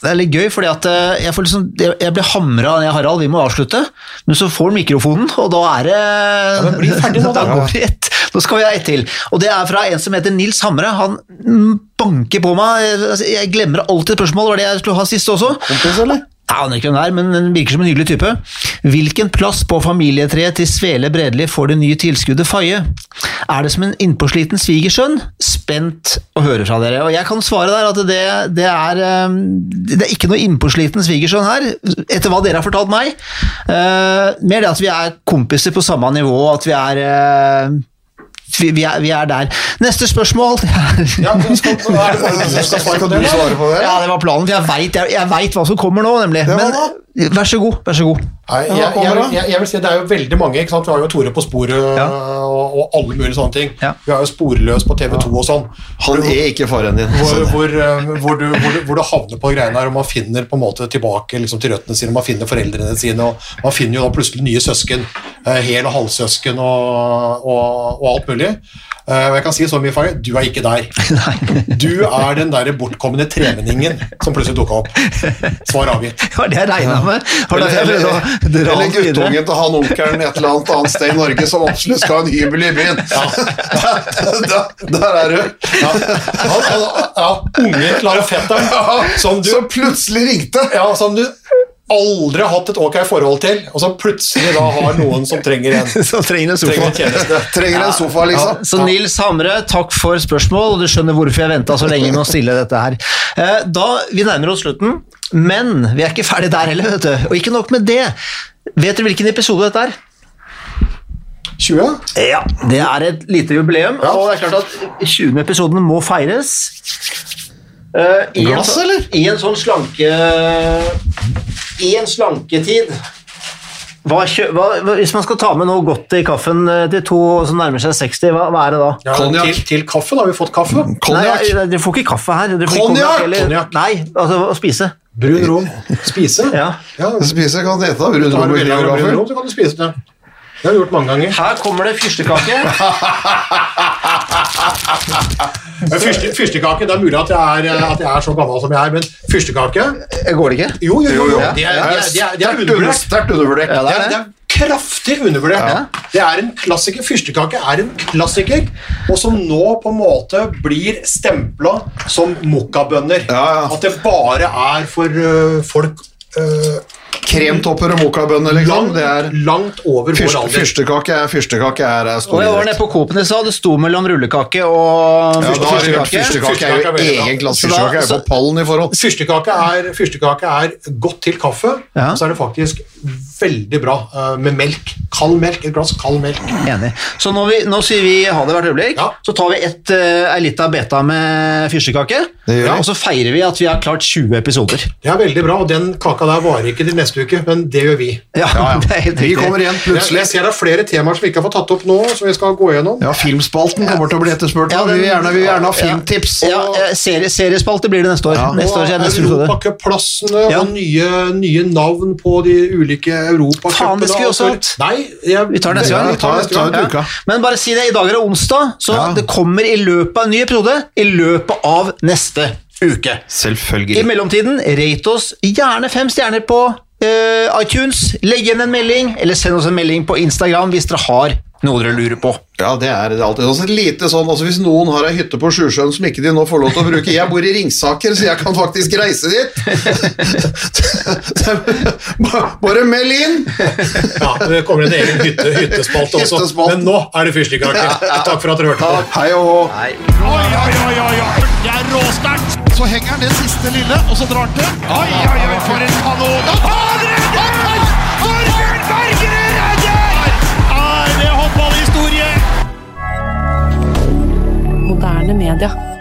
Det er litt gøy, fordi at jeg, får liksom, jeg, jeg blir hamra av Harald, vi må avslutte. Men så får han mikrofonen, og da er det ja, bli ferdig nå, da. (laughs) går det ett. Nå skal vi ha ett til. Og det er fra en som heter Nils Hamre. Han banker på meg. Altså, Jeg glemmer alltid spørsmål, var det jeg skulle ha sist også. Kompis, eller? Jeg aner ikke hvem det er, men den virker som en hyggelig type. Hvilken plass på familietreet til Svele Bredli får det nye tilskuddet Faye? Er det som en innpåsliten svigersønn? Spent å høre fra dere. Og jeg kan svare der at det, det, er, eh, det er ikke noe innpåsliten svigersønn her, etter hva dere har fortalt meg. Uh, mer det at vi er kompiser på samme nivå, at vi er eh, vi, vi, er, vi er der. Neste spørsmål (laughs) Ja, skal, er det du skal (laughs) svare på det? det? Ja, det var planen, for jeg veit hva som kommer nå, nemlig. var Men? Vær så god, vær så god. Nei, jeg, jeg, jeg, jeg vil si Det er jo veldig mange. ikke sant? Vi har jo Tore på sporet Ja. og, og alle mulige sånne ting. Ja. Vi har jo Sporløs på TV2 og sånn. Han er ikke faren din. Hvor, hvor, eh, hvor, du, hvor, du, hvor du havner på greiene her, og man finner på en måte tilbake liksom, til røttene sine, man finner foreldrene sine, og man finner jo da plutselig nye søsken, eh, hel- og halvsøsken og, og, og alt mulig. Eh, og jeg kan si så mye, Fagge, du er ikke der. (laughs) Du er den der bortkomne tremenningen som plutselig dukka opp. Svar avgitt. Det var det jeg regna med. Har det Eller, å eller, eller guttungen til han onkelen et eller annet annet sted i Norge som absolutt skal ha en hybel i byen. (laughs) der, der er du. Ja, han, han, ja, unge, klare fetteren som du Som plutselig ringte. ja, som du aldri har hatt et ok forhold til, og som plutselig da har noen som trenger en, (laughs) Som trenger en trenger sofa. en tjeneste. (laughs) Trenger en sofa, liksom. Så Nils Hamre, takk for spørsmål, og du skjønner hvorfor jeg venta så lenge med å stille dette her. Eh, Da, Vi nærmer oss slutten, men vi er ikke ferdig der heller, vet du. Og ikke nok med det. Vet dere hvilken episode dette er? 20? Ja, Det er et lite jubileum, Ja. og det er klart at 20. episoden må feires. Eh, i Glass, en, eller? I en sånn slanke I en slanketid hva, hva, Hvis man skal ta med noe godt i kaffen eh, til to som nærmer seg 60, hva, hva er det da? Ja, til, til, kaffe, kaffen har vi fått kaffe. Konjakk. Nei, dere får ikke kaffe her. Konjakk! Nei, altså å spise. Brun rom. Spise. Ja. Ja, Spise kan hete da, brun rom du brun rom, så kan du spise det. Det har vi gjort mange ganger. Her kommer det fyrstekake. (laughs) Fyrstekake, det er mulig at jeg, er, at jeg er så gammel som jeg er, men fyrstekake Går det ikke? Jo, jo, jo. jo. Det er, det er, det er, er Sterkt under- undervurdert. Sterkt undervurdert. Ja, Det er, det kraftig undervurdert. Det er en klassiker. Fyrstekake er en klassiker, og som nå på en måte blir stempla som mokkabønner. Ja, ja. At det bare er for uh, folk øh, Kremtopper og mokkabønner, liksom. langt, Det er langt over vår alder. fyrstekake er fyrstekake er, er stor Og jeg var nede på Coop-en i stad, det sto mellom rullekake og Ja, da fyrstekake. fyrstekake er Fyrstekake er jo egen klasse. Fyrstekake er jo på pallen i forhold. Fyrstekake er, fyrstekake er godt til kaffe, Ja. så er det faktisk veldig bra eh, med melk. Kald melk, et glass kald melk. Enig. Så nå, vi, nå sier vi ha det hvert øyeblikk, Ja. så tar vi et, uh, ei lita beta med fyrstekake, Det og så feirer vi at vi har klart 20 episoder. Det er veldig bra, og den kaka der varer ikke til neste uke, men det gjør vi. Ja, (laughs) det er det, Vi kommer igjen plutselig. jeg ser det er flere temaer som vi ikke har fått tatt opp nå, som vi skal gå gjennom. Ja, Filmspalten kommer til å bli etterspurt. Ja, vi, vil gjerne, vi gjerne ha filmtips. Ja, eh, serie, seriespalte blir det neste år. Ja. Neste år det neste episode. Europacupplassene Ja. og nye, nye navn på de ulike europacupene. Faen, det skulle vi også hatt. Nei, jeg, Vi tar det neste gang. Ja, tar neste Ta- gang. Men bare si det, i dag er det onsdag, så Ja. det kommer i løpet av en ny episode i løpet av neste uke. Selvfølgelig. I mellomtiden, rate oss gjerne fem stjerner på uh, iTunes. Legg igjen en melding, eller send oss en melding på Instagram hvis dere har noe dere lurer på. Ja, det er det alltid. Altså, lite sånn, altså Hvis noen har ei hytte på Sjusjøen som ikke de nå får lov til å bruke Jeg bor i Ringsaker, så jeg kan faktisk reise dit! (laughs) Bare meld inn! Ja, det kommer en egen hytte, hyttespalte også. Hyttespalt. Men nå er det fyrstikkake. Takk for at dere hørte på. Hei og hå. Oi, oi, oi, oi. Det er råsterkt. Så henger han det siste lille, og så drar han til. Oi, oi, oi, for en kanon. Han Moderne media.